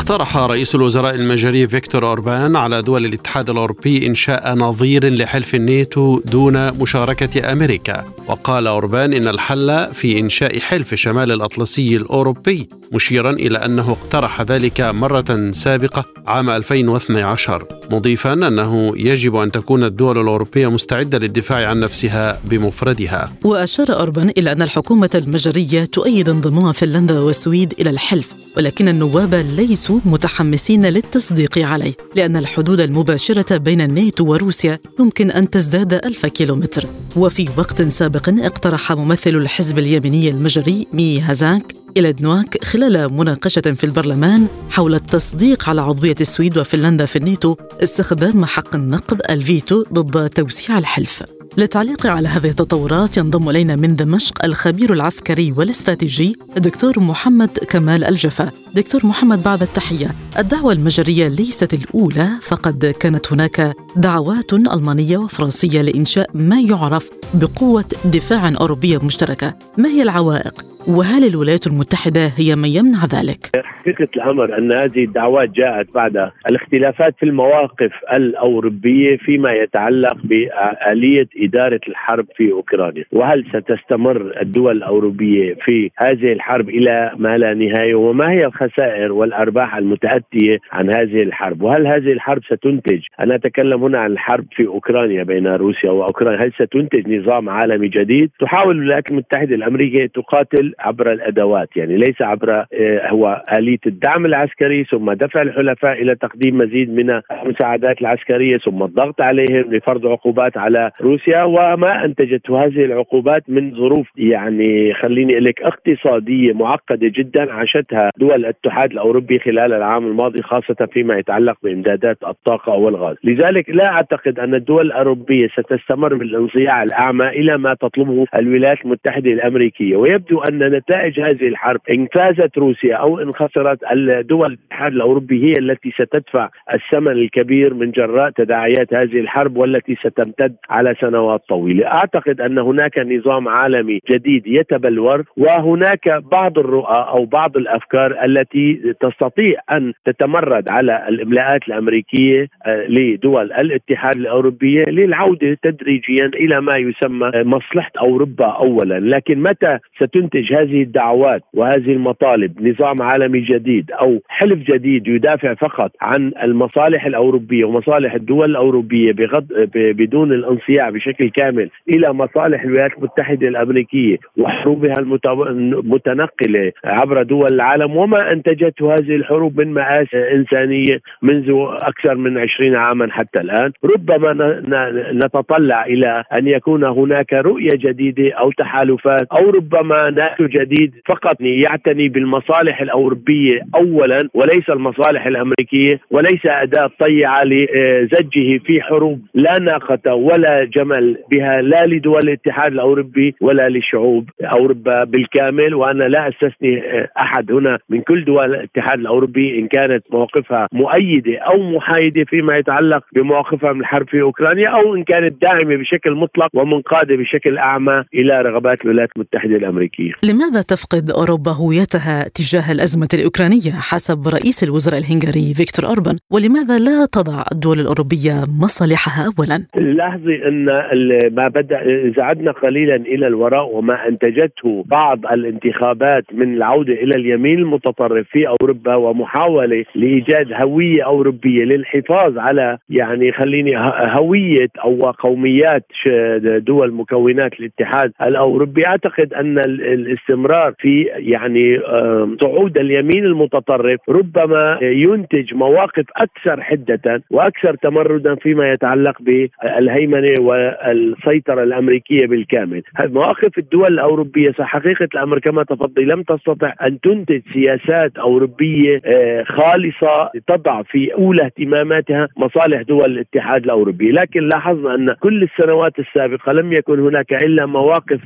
Speaker 2: اقترح رئيس الوزراء المجري فيكتور أوربان على دول الاتحاد الأوروبي إنشاء نظير لحلف الناتو دون مشاركة أمريكا. وقال أوربان إن الحل في إنشاء حلف شمال الأطلسي الأوروبي مشيرا إلى أنه اقترح ذلك مرة سابقة عام 2012 مضيفا أنه يجب أن تكون الدول الأوروبية مستعدة للدفاع عن نفسها بمفردها.
Speaker 1: وأشار أوربان إلى أن الحكومة المجرية تؤيد انضمام فنلندا والسويد إلى الحلف ولكن النواب ليسوا متحمسين للتصديق عليه لأن الحدود المباشرة بين الناتو وروسيا يمكن أن تزداد ألف كيلومتر. وفي وقت سابق اقترح ممثل الحزب اليمني المجري مي هازاك إلى دنواك خلال مناقشة في البرلمان حول التصديق على عضوية السويد وفنلندا في الناتو استخدام حق النقد الفيتو ضد توسيع الحلف. للتعليق على هذه التطورات ينضم إلينا من دمشق الخبير العسكري والاستراتيجي الدكتور محمد كمال الجفا. دكتور محمد بعد التحية، الدعوة المجرية ليست الأولى فقد كانت هناك دعوات ألمانية وفرنسية لإنشاء ما يعرف بقوة دفاع أوروبية مشتركة، ما هي العوائق؟ وهل الولايات المتحدة هي من يمنع ذلك؟
Speaker 7: حقيقة الأمر أن هذه الدعوات جاءت بعد الاختلافات في المواقف الأوروبية فيما يتعلق بآلية إدارة الحرب في أوكرانيا؟ وهل ستستمر الدول الأوروبية في هذه الحرب إلى ما لا نهاية؟ وما هي الخسائر والأرباح المتأتية عن هذه الحرب؟ وهل هذه الحرب ستنتج؟ أنا أتكلم هنا عن الحرب في أوكرانيا بين روسيا وأوكرانيا. هل ستنتج نظام عالمي جديد؟ تحاول الولايات المتحدة الأمريكية تقاتل عبر الأدوات يعني ليس عبر آه، هو آلية الدعم العسكري ثم دفع الحلفاء إلى تقديم مزيد من المساعدات العسكرية ثم الضغط عليهم لفرض عقوبات على روسيا. وما انتجته هذه العقوبات من ظروف يعني خليني لك اقتصادية معقدة جدا عاشتها دول الاتحاد الأوروبي خلال العام الماضي خاصة فيما يتعلق بإمدادات الطاقة والغاز، لذلك لا أعتقد أن الدول الأوروبية ستستمر بالانصياع الأعمى إلى ما تطلبه الولايات المتحدة الأمريكية. ويبدو أن نتائج هذه الحرب إن فازت روسيا أو إن خسرت الدول الاتحاد الأوروبي هي التي ستدفع الثمن الكبير من جراء تداعيات هذه الحرب والتي ستمتد على سنوات طويلة، أعتقد أن هناك نظام عالمي جديد يتبلور وهناك بعض الرؤى أو بعض الأفكار التي تستطيع أن تتمرد على الإملاءات الأمريكية آه، لدول الاتحاد الاوروبيه للعودة تدريجيا إلى ما يسمى مصلحة أوروبا اولا، لكن متى ستنتج هذه الدعوات وهذه المطالب؟ نظام عالمي جديد أو حلف جديد يدافع فقط عن المصالح الأوروبية ومصالح الدول الأوروبية بغض بدون الانصياع بشكل كامل إلى مصالح الولايات المتحدة الأمريكية وحروبها المتنقلة عبر دول العالم وما أنتجته هذه الحروب من مآسي إنسانية منذ أكثر من 20 عاما حتى الآن. ربما نتطلع إلى أن يكون هناك رؤية جديدة أو تحالفات أو ربما ناتو جديد فقط يعتني بالمصالح الأوروبية اولا وليس المصالح الأمريكية وليس أداة طيعة لزجه في حروب لا ناقة ولا جمل بها لا لدول الاتحاد الأوروبي ولا لشعوب أوروبا بالكامل وأنا لا أستثني أحد هنا من كل دول الاتحاد الأوروبي إن كانت مواقفها مؤيدة أو محايدة فيما يتعلق بمواقفها من الحرب في أوكرانيا أو إن كانت داعمة بشكل مطلق ومنقادة بشكل أعمى إلى رغبات الولايات المتحدة الأمريكية.
Speaker 1: لماذا تفقد أوروبا هويتها تجاه الأزمة الأوكرانية حسب رئيس الوزراء الهنغاري فيكتور أوربان ولماذا لا تضع الدول الأوروبية مصالحها أولا؟
Speaker 7: لاحظي أن ما بدأ إذا عدنا قليلا إلى الوراء وما أنتجته بعض الانتخابات من العودة إلى اليمين المتطرف في أوروبا ومحاولة لإيجاد هوية أوروبية للحفاظ على يعني خليني هوية أو قوميات دول مكونات الاتحاد الأوروبي. أعتقد أن الاستمرار في يعني صعود اليمين المتطرف ربما ينتج مواقف أكثر حدة وأكثر تمردا فيما يتعلق بالهيمنة والسيطره الأمريكية بالكامل، مواقف الدول الأوروبية حقيقه الأمر كما تفضل لم تستطع أن تنتج سياسات أوروبية آه، خالصة تضع في أولى اهتماماتها مصالح دول الاتحاد الأوروبي، لكن لاحظنا أن كل السنوات السابقة لم يكن هناك إلا مواقف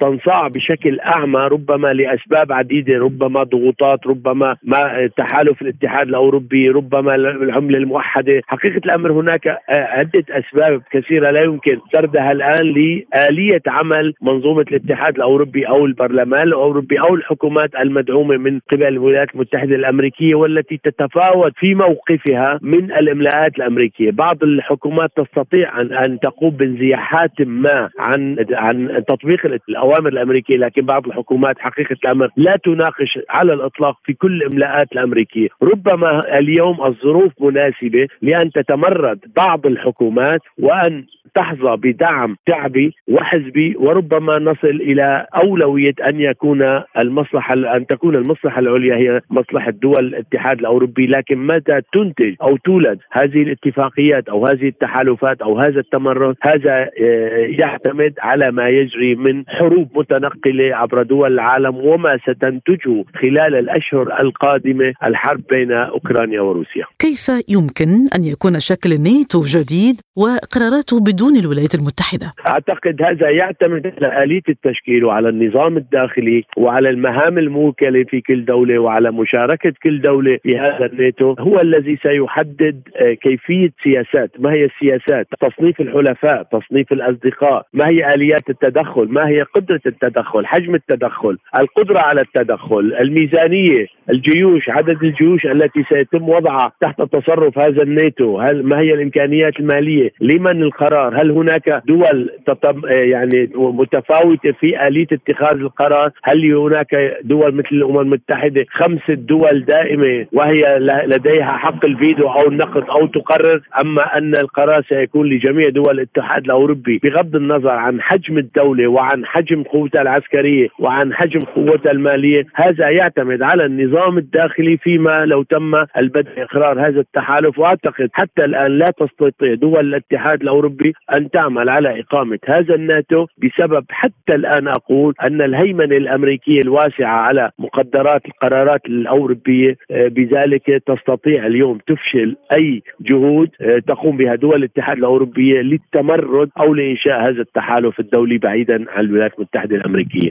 Speaker 7: تنصاع بشكل أعمى ربما لأسباب عديدة ربما ضغوطات ربما ما تحالف الاتحاد الأوروبي ربما العملة الموحدة. حقيقة الأمر هناك عدة أسباب كثيرة لا يمكن سردها الآن لآلية عمل منظومة الاتحاد الأوروبي أو البرلمان الأوروبي أو الحكومات المدعومة من قبل الولايات المتحدة الأمريكية والتي تتفاوت في موقفها من الإملاءات الأمريكية، بعض الحكومات تستطيع ان أن تقوم بانزياحات ما عن عن تطبيق الأوامر الأمريكية لكن بعض الحكومات حقيقة الأمر لا تناقش على الإطلاق في كل الاملاءات الأمريكية، ربما اليوم الظروف مناسبة لأن تتمرد بعض الحكومات وأن تحظى بدعم شعبي وحزبي وربما نصل إلى أولوية أن يكون المصلحة أن تكون المصلحة العليا هي مصلحة دول الاتحاد الأوروبي لكن متى تنتج أو تولد هذه الاتفاقيات أو هذه التحالفات أو هذا التمرد هذا آه، يعتمد على ما يجري من حروب متنقلة عبر دول العالم وما ستنتجه خلال الأشهر القادمة الحرب بين أوكرانيا وروسيا.
Speaker 1: كيف يمكن أن يكون شكل الناتو جديد وقراراته بدون الولايات المتحدة؟
Speaker 7: أعتقد هذا يعتمد على آلية التشكيل وعلى النظام الداخلي وعلى المهام الموكلة في كل دولة وعلى مشاركة كل دولة في هذا الناتو. هو الذي سيحدد آه، كيفية سياسات، ما هي السياسات؟ تصنيف الحلفاء، تصنيف الأصدقاء، ما هي آليات التدخل، ما هي قدرة التدخل، حجم التدخل، القدرة على التدخل، الميزانية، الجيوش، عدد الجيوش التي سيتم وضعها تحت تصرف هذا الناتو، هل ما هي الإمكانيات المالية؟ لمن القرار؟ هل هناك دول يعني متفاوتة في آلية اتخاذ القرار؟ هل هناك دول مثل الأمم المتحدة خمس دول دائمة وهي لديها حق الفيدو أو النقد أو تقرر أما أن القرار سيكون لجميع دول الاتحاد الأوروبي بغض النظر عن حجم الدولة وعن حجم قوتها العسكرية وعن حجم قوتها المالية هذا يعتمد على النظام الداخلي فيما لو تم البدء إقرار هذا التحالف وأعتقد حتى الآن لا تستطيع دول الاتحاد الأوروبي أن تعمل على إقامة هذا الناتو بسبب حتى الآن أقول أن الهيمنة الأمريكية الواسعة على مقدرات القرارات الأوروبية آه، بذلك تستطيع اليوم تفشل أي جهود آه، تقوم بها دول الاتحاد الأوروبية للتمرد أو لإنشاء هذا التحالف الدولي بعيدا عن الولايات المتحدة الأمريكية.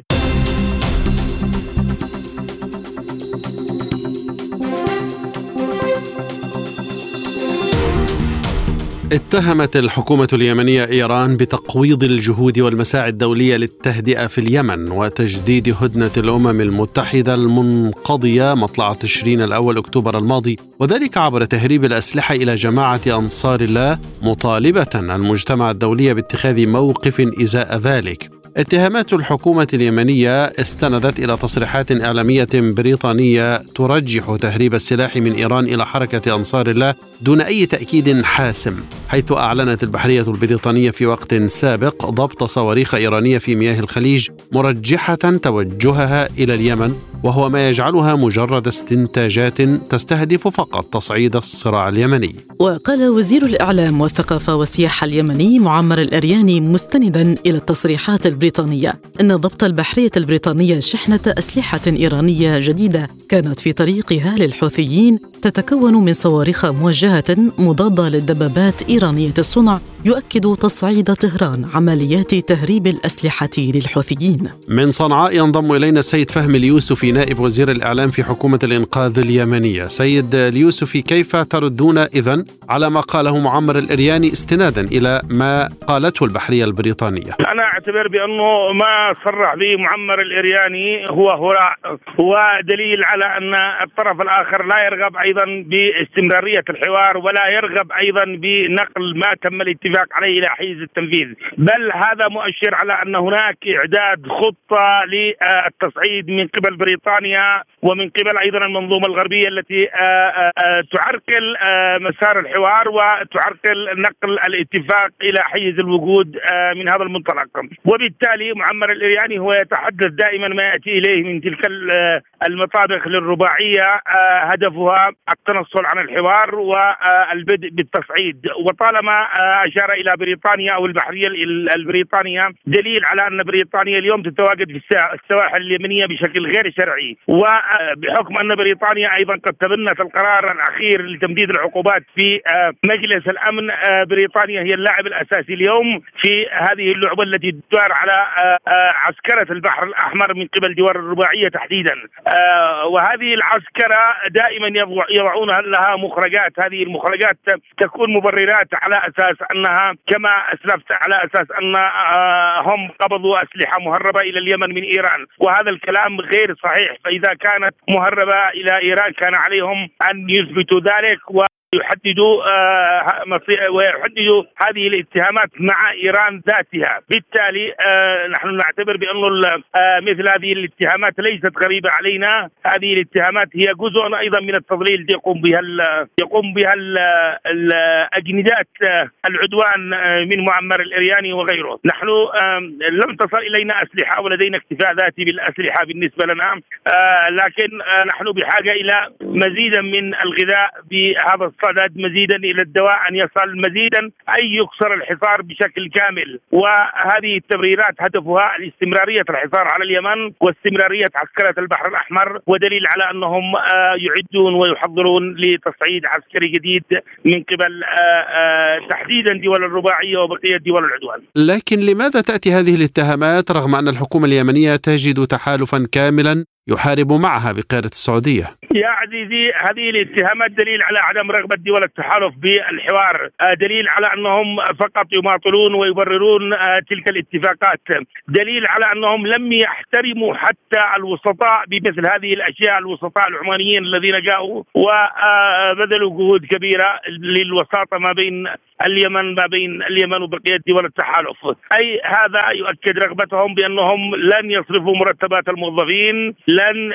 Speaker 2: اتهمت الحكومة اليمنية إيران بتقويض الجهود والمساعي الدولية للتهدئة في اليمن وتجديد هدنة الأمم المتحدة المنقضية مطلع تشرين الأول أكتوبر الماضي وذلك عبر تهريب الأسلحة إلى جماعة أنصار الله مطالبة المجتمع الدولي باتخاذ موقف إزاء ذلك. اتهامات الحكومة اليمنية استندت إلى تصريحات إعلامية بريطانية ترجح تهريب السلاح من إيران إلى حركة أنصار الله دون أي تأكيد حاسم حيث أعلنت البحرية البريطانية في وقت سابق ضبط صواريخ إيرانية في مياه الخليج مرجحة توجهها إلى اليمن وهو ما يجعلها مجرد استنتاجات تستهدف فقط تصعيد الصراع اليمني.
Speaker 1: وقال وزير الإعلام والثقافة والسياحة اليمني معمر الأرياني مستندا إلى التصريحات البريطانية. أن ضبط البحرية البريطانية شحنة أسلحة إيرانية جديدة كانت في طريقها للحوثيين تتكون من صواريخ موجهة مضادة للدبابات إيرانية الصنع يؤكد تصعيد طهران عمليات تهريب الأسلحة للحوثيين.
Speaker 2: من صنعاء ينضم إلينا السيد فهمي اليوسفي نائب وزير الإعلام في حكومة الإنقاذ اليمنية. سيد اليوسفي كيف تردون إذن على ما قاله معمر الإرياني استنادا إلى ما قالته البحرية البريطانية؟
Speaker 8: أنا أعتبر بأنه ما صرح به معمر الإرياني هو هو هو دليل على أن الطرف الآخر لا يرغب أيضا باستمرارية الحوار ولا يرغب أيضا بنقل ما تم الاتفاق عليه إلى حيز التنفيذ. بل هذا مؤشر على أن هناك إعداد خطة للتصعيد من قبل بريطانيا ومن قبل أيضا المنظومة الغربية التي آه، آه، آه، تعرقل مسار الحوار وتعرقل نقل الاتفاق إلى حيز الوجود من هذا المنطلق. وبالتالي معمر الإرياني هو يتحدث دائما ما يأتي إليه من تلك المطابخ للرباعية هدفها التنصل عن الحوار والبدء بالتصعيد. وطالما اشار إلى بريطانيا أو البحرية البريطانية. دليل على أن بريطانيا اليوم تتواجد في السواحل اليمنية بشكل غير شرعي. وبحكم أن بريطانيا أيضا قد تبنت القرار الأخير لتمديد العقوبات في مجلس الأمن بريطانيا هي اللاعب الأساسي اليوم في هذه اللعبة التي تدار على عسكرة البحر الأحمر من قبل دول الرباعية تحديدا. وهذه العسكرة دائما يضعون لها مخرجات. هذه المخرجات تكون مبررات على أساس انها كما أسلفت على أساس أن آه، هم قبضوا أسلحة مهربة إلى اليمن من إيران. وهذا الكلام غير صحيح. فإذا كانت مهربة إلى إيران كان عليهم أن يثبتوا ذلك يحددوا آه، ويحددوا هذه الاتهامات مع إيران ذاتها، بالتالي آه، نحن نعتبر بأن آه، مثل هذه الاتهامات ليست غريبة علينا، هذه الاتهامات هي جزء أيضا من التضليل يقوم بها يقوم بها الاجندات العدوان من معمر الارياني وغيره، نحن لم تصل إلينا أسلحة ولدينا اكتفاء ذاتي بالأسلحة بالنسبة لنا، لكن نحن بحاجة إلى مزيدا من الغذاء بهذا صدد مزيدا إلى الدواء أن يصل مزيدا أي يكسر الحصار بشكل كامل وهذه التبريرات هدفها الاستمرارية الحصار على اليمن واستمرارية عسكرة البحر الأحمر ودليل على أنهم آه، يعدون ويحضرون لتصعيد عسكري جديد من قبل آه، آه، تحديدا دول الرباعية وبقية دول العدوان.
Speaker 2: لكن لماذا تأتي هذه الاتهامات رغم أن الحكومة اليمنية تجد تحالفا كاملا يحارب معها بقيادة السعودية.
Speaker 8: يا عزيزي هذه الاتهامات دليل على عدم رغبة دول التحالف بالحوار. آه، دليل على أنهم فقط يماطلون ويبررون آه، تلك الاتفاقات. دليل على أنهم لم يحترموا حتى الوسطاء بمثل هذه الأشياء الوسطاء العمانيين الذين جاءوا وبذلوا جهود كبيرة للوساطة ما بين اليمن ما بين اليمن وبقية دول التحالف. أي هذا يؤكد رغبتهم بأنهم لن يصرفوا مرتبات الموظفين لن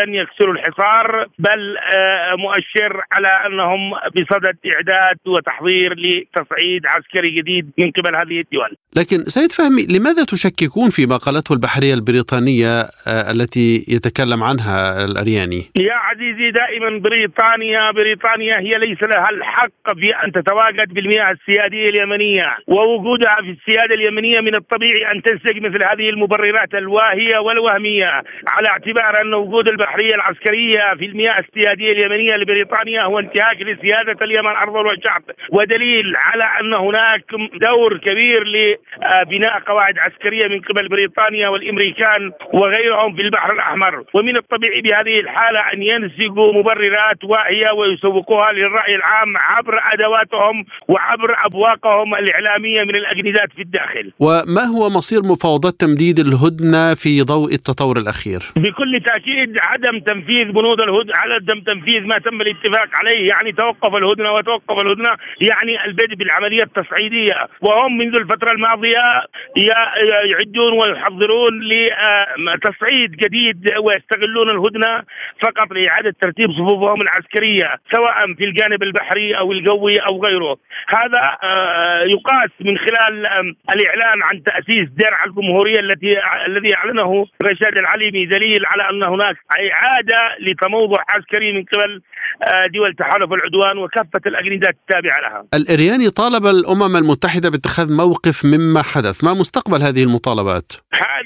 Speaker 8: لن يكسروا الحصار بل آه، مؤشر على أنهم بصدد إعداد وتحضير لتصعيد عسكري جديد من قبل هذه الدول.
Speaker 2: لكن سيد فهمي لماذا تشككون فيما قالته البحرية البريطانية آه، التي يتكلم عنها الأرياني؟
Speaker 8: يا عزيزي دائما بريطانيا بريطانيا هي ليس لها الحق في أن تتواجد بالمياه السيادية اليمنية ووجودها في السيادة اليمنية من الطبيعي أن تنسج مثل هذه المبررات الواهية والوهمية على اعتبار أن وجود البحرية العسكرية في المياه السياديه اليمنية لبريطانيا هو انتهاك لسيادة اليمن ارضا وشعب ودليل على أن هناك دور كبير لبناء قواعد عسكرية من قبل بريطانيا والأمريكان وغيرهم في البحر الأحمر ومن الطبيعي بهذه الحالة أن ينسجوا مبررات واهية ويسوقوها للرأي العام عبر أدواتهم وعبر أبواقهم الإعلامية من الأجندات في الداخل.
Speaker 2: وما هو مصير مفاوضات تمديد الهدنة في ضوء التطور الأخير؟
Speaker 8: بكل تأكيد عدم تنفيذ بنود الهدنة عدم تنفيذ ما تم الاتفاق عليه يعني توقف الهدنة وتوقف الهدنة يعني البدء بالعملية التصعيدية. وهم منذ الفترة الماضية يعدون ويحضرون لتصعيد جديد ويستغلون الهدنة فقط لإعادة ترتيب صفوفهم العسكرية سواء في الجانب البحري أو الجوي أو غيره. هذا آه، يقاس من خلال الإعلان عن تأسيس درع الجمهورية التي الذي أعلنه رشاد العليمي دليل على أن هناك إعادة لتموضع عسكري من قبل آه، دول تحالف العدوان وكافة الأجندات التابعة لها.
Speaker 2: الإرياني طالب الأمم المتحدة باتخاذ موقف مما حدث، ما مستقبل هذه المطالبات؟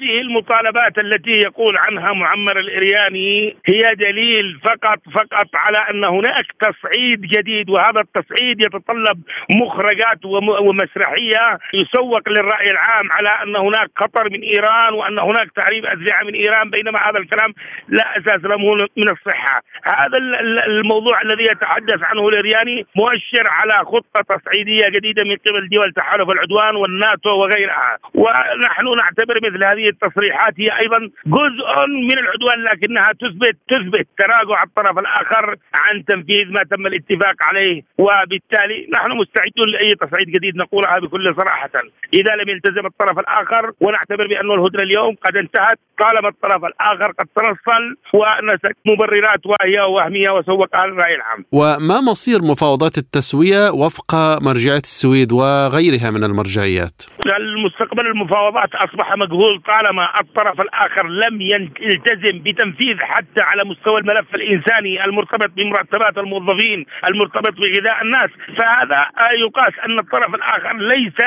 Speaker 8: هذه المطالبات التي يقول عنها معمر الإرياني هي دليل فقط فقط على أن هناك تصعيد جديد وهذا التصعيد يتطلب مخرجات ومسرحية يسوق للرأي العام على أن هناك خطر من إيران وأن هناك تهريب اسلحه من إيران بينما هذا الكلام لا أساس له من الصحة، هذا الموضوع الذي يتحدث عنه الارياني مؤشر على خطة تصعيدية جديدة من قبل دول تحالف العدوان والناتو وغيرها، ونحن نعتبر مثل هذه التصريحات هي أيضا جزء من العدوان لكنها تثبت تثبت تراجع الطرف الآخر عن تنفيذ ما تم الاتفاق عليه. وبالتالي نحن مستعدون لأي تصعيد جديد نقولها بكل صراحة. إذا لم يلتزم الطرف الآخر ونعتبر بأن الهدنة اليوم قد انتهت طالما الطرف الآخر قد تنصل ونسك مبررات واهيه ووهميه وسوقها للراي العام.
Speaker 2: وما مصير مفاوضات التسوية وفق مرجعية السويد وغيرها من المرجعيات؟
Speaker 8: المستقبل المفاوضات أصبح مجهول طالما الطرف الآخر لم يلتزم بتنفيذ حتى على مستوى الملف الإنساني المرتبط بمرتبات الموظفين المرتبط بغذاء الناس فهذا يقاس أن الطرف الآخر ليس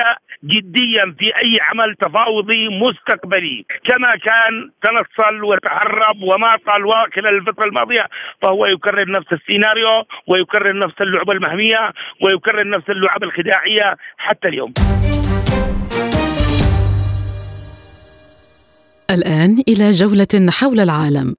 Speaker 8: جديا في أي عمل تفاوضي مستقبلي كما كان تنصل وتهرب وماطل خلال الفترة الماضية فهو يكرر نفس السيناريو ويكرر نفس اللعبة المهمية ويكرر نفس اللعب الخداعية حتى اليوم.
Speaker 1: الآن إلى جولة حول العالم.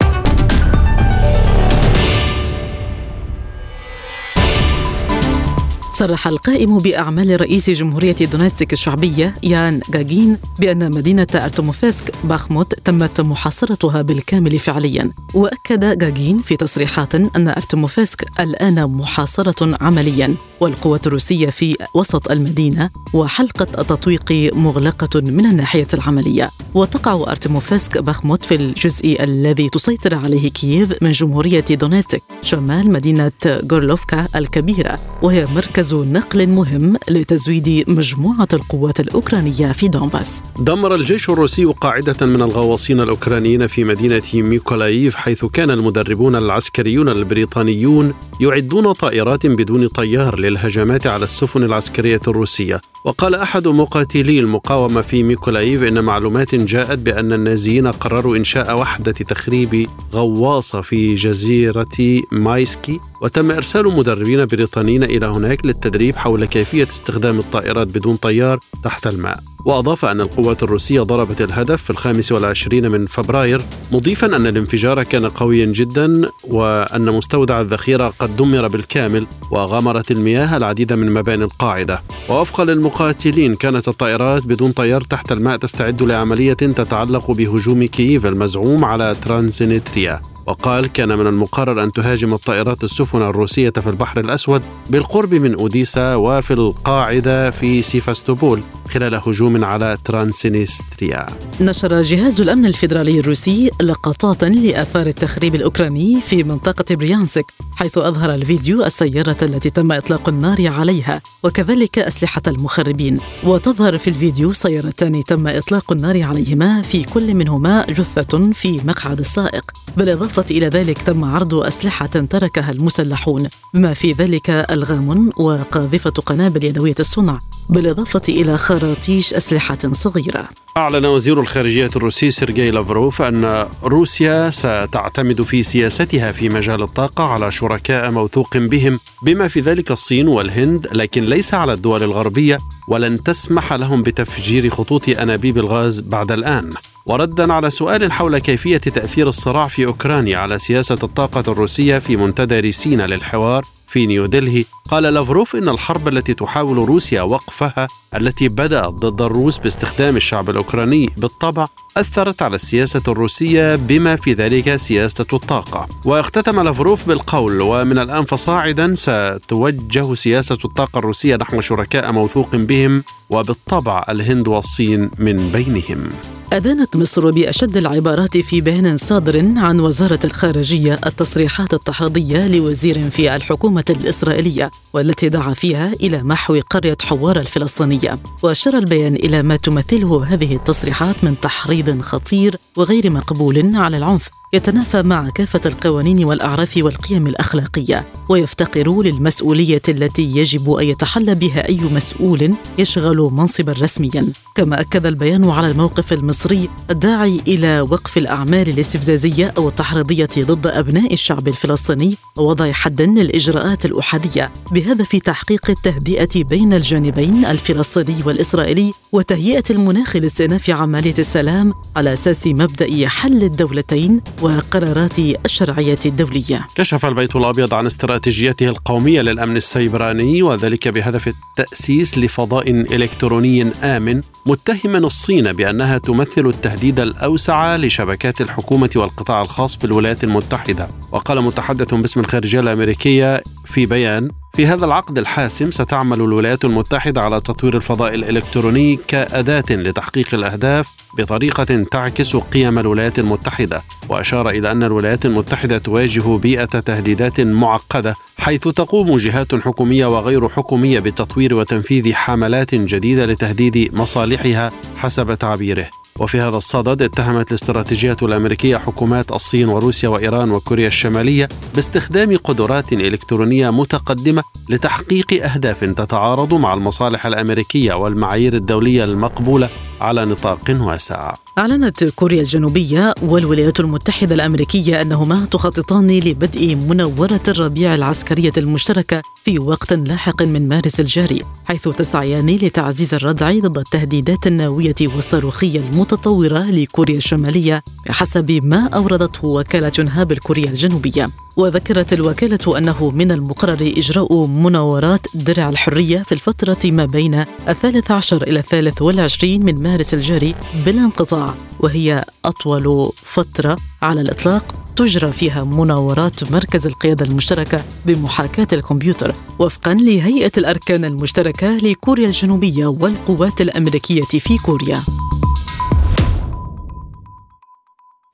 Speaker 1: صرح القائم بأعمال رئيس جمهورية دونيتسك الشعبية يان جاجين بأن مدينة أرتوموفسك باخموت تمت محاصرتها بالكامل فعليا. وأكد جاجين في تصريحات أن أرتوموفسك الآن محاصرة عمليا. والقوات الروسية في وسط المدينة وحلقة التطويق مغلقة من الناحية العملية. وتقع أرتيوموفسك باخموت في الجزء الذي تسيطر عليه كييف من جمهورية دونيتسك شمال مدينة غورلوفكا الكبيرة وهي مركز مركز نقل مهم لتزويد مجموعة القوات الأوكرانية في دونباس.
Speaker 2: دمر الجيش الروسي قاعدة من الغواصين الأوكرانيين في مدينة ميكولايف حيث كان المدربون العسكريون البريطانيون يعدون طائرات بدون طيار للهجمات على السفن العسكرية الروسية. وقال أحد مقاتلي المقاومة في ميكولايف إن معلومات جاءت بأن النازيين قرروا إنشاء وحدة تخريب غواصة في جزيرة مايسكي وتم إرسال مدربين بريطانيين إلى هناك للتدريب حول كيفية استخدام الطائرات بدون طيار تحت الماء. وأضاف أن القوات الروسية ضربت الهدف في الخامس والعشرين من فبراير مضيفا أن الانفجار كان قويا جدا وأن مستودع الذخيرة قد دمر بالكامل وغمرت المياه العديد من مباني القاعدة. ووفقا للمقاتلين كانت الطائرات بدون طيار تحت الماء تستعد لعملية تتعلق بهجوم كييف المزعوم على ترانسنيستريا وقال كان من المقرر أن تهاجم الطائرات السفن الروسية في البحر الأسود بالقرب من أوديسا وفي القاعدة في سيفاستوبول خلال هجوم على ترانسنيستريا.
Speaker 1: نشر جهاز الأمن الفيدرالي الروسي لقطات لآثار التخريب الأوكراني في منطقة بريانسك حيث أظهر الفيديو السيارة التي تم إطلاق النار عليها وكذلك أسلحة المخربين. وتظهر في الفيديو سيارتان تم إطلاق النار عليهما في كل منهما جثة في مقعد السائق. بالإضافة إلى ذلك تم عرض أسلحة تركها المسلحون بما في ذلك ألغام وقاذفة قنابل يدوية الصنع. بالإضافة إلى خراطيش أسلحة صغيرة.
Speaker 2: أعلن وزير الخارجية الروسي سيرجي لافروف أن روسيا ستعتمد في سياستها في مجال الطاقة على شركاء موثوق بهم بما في ذلك الصين والهند لكن ليس على الدول الغربية ولن تسمح لهم بتفجير خطوط أنابيب الغاز بعد الآن. وردا على سؤال حول كيفية تأثير الصراع في أوكرانيا على سياسة الطاقة الروسية في منتدى سينا للحوار في نيودلهي قال لافروف إن الحرب التي تحاول روسيا وقفها التي بدأت ضد الروس باستخدام الشعب الأوكراني بالطبع أثرت على السياسة الروسية بما في ذلك سياسة الطاقة. واختتم لافروف بالقول ومن الان فصاعدا ستوجه سياسة الطاقة الروسية نحو شركاء موثوق بهم وبالطبع الهند والصين من بينهم.
Speaker 1: أدانت مصر بأشد العبارات في بيان صادر عن وزارة الخارجية التصريحات التحريضية لوزير في الحكومة الإسرائيلية والتي دعا فيها إلى محو قرية حوار الفلسطينية. وأشار البيان إلى ما تمثله هذه التصريحات من تحريض خطير وغير مقبول على العنف. يتنافى مع كافة القوانين والأعراف والقيم الأخلاقية ويفتقر للمسؤولية التي يجب أن يتحلى بها أي مسؤول يشغل منصبا رسميا. كما أكد البيان على الموقف المصري الداعي إلى وقف الأعمال الاستفزازية أو التحريضية ضد أبناء الشعب الفلسطيني ووضع حد للإجراءات الأحادية بهدف تحقيق التهدئة بين الجانبين الفلسطيني والإسرائيلي وتهيئة المناخ لاستئناف عملية السلام على أساس مبدأ حل الدولتين وقرارات الشرعية الدولية.
Speaker 2: كشف البيت الأبيض عن استراتيجيته القومية للأمن السيبراني وذلك بهدف التأسيس لفضاء إلكتروني آمن متهما الصين بأنها تمثل التهديد الأوسع لشبكات الحكومة والقطاع الخاص في الولايات المتحدة. وقال متحدث باسم الخارجية الأمريكية في بيان في هذا العقد الحاسم ستعمل الولايات المتحدة على تطوير الفضاء الإلكتروني كأداة لتحقيق الأهداف بطريقة تعكس قيم الولايات المتحدة وأشار إلى أن الولايات المتحدة تواجه بيئة تهديدات معقدة حيث تقوم جهات حكومية وغير حكومية بتطوير وتنفيذ حملات جديدة لتهديد مصالحها حسب تعبيره. وفي هذا الصدد اتهمت الاستراتيجية الأمريكية حكومات الصين وروسيا وإيران وكوريا الشمالية باستخدام قدرات إلكترونية متقدمة لتحقيق أهداف تتعارض مع المصالح الأمريكية والمعايير الدولية المقبولة على نطاق واسع.
Speaker 1: أعلنت كوريا الجنوبية والولايات المتحدة الأمريكية أنهما تخططان لبدء منورة الربيع العسكرية المشتركة في وقت لاحق من مارس الجاري، حيث تسعيان لتعزيز الردع ضد التهديدات النووية والصاروخية المتطورة لكوريا الشمالية بحسب ما أوردته وكالة يونهاب الكورية الجنوبية. وذكرت الوكالة أنه من المقرر إجراء مناورات درع الحرية في الفترة ما بين الثالث عشر إلى الثالث والعشرين من مارس الجاري بلا انقطاع وهي أطول فترة على الإطلاق تجرى فيها مناورات مركز القيادة المشتركة بمحاكاة الكمبيوتر وفقا لهيئة الأركان المشتركة لكوريا الجنوبية والقوات الأمريكية في كوريا.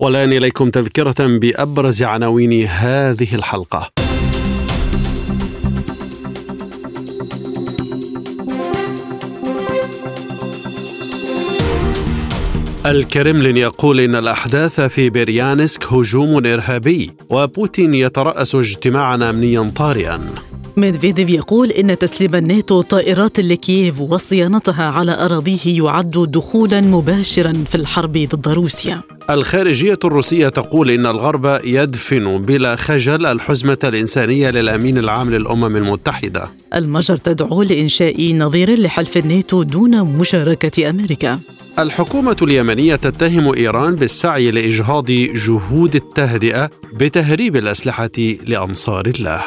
Speaker 2: والآن إليكم تذكرة بأبرز عناوين هذه الحلقة. الكرملين يقول إن الأحداث في بريانسك هجوم إرهابي وبوتين يترأس اجتماعا أمنيا طارئا.
Speaker 1: ميدفيديف يقول إن تسليم الناتو طائرات لكييف وصيانتها على أراضيه يعد دخولا مباشرا في الحرب ضد روسيا.
Speaker 2: الخارجية الروسية تقول إن الغرب يدفن بلا خجل الحزمة الإنسانية للأمين العام للأمم المتحدة.
Speaker 1: المجر تدعو لإنشاء نظير لحلف الناتو دون مشاركة أمريكا.
Speaker 2: الحكومة اليمنية تتهم إيران بالسعي لإجهاض جهود التهدئة بتهريب الأسلحة لأنصار الله.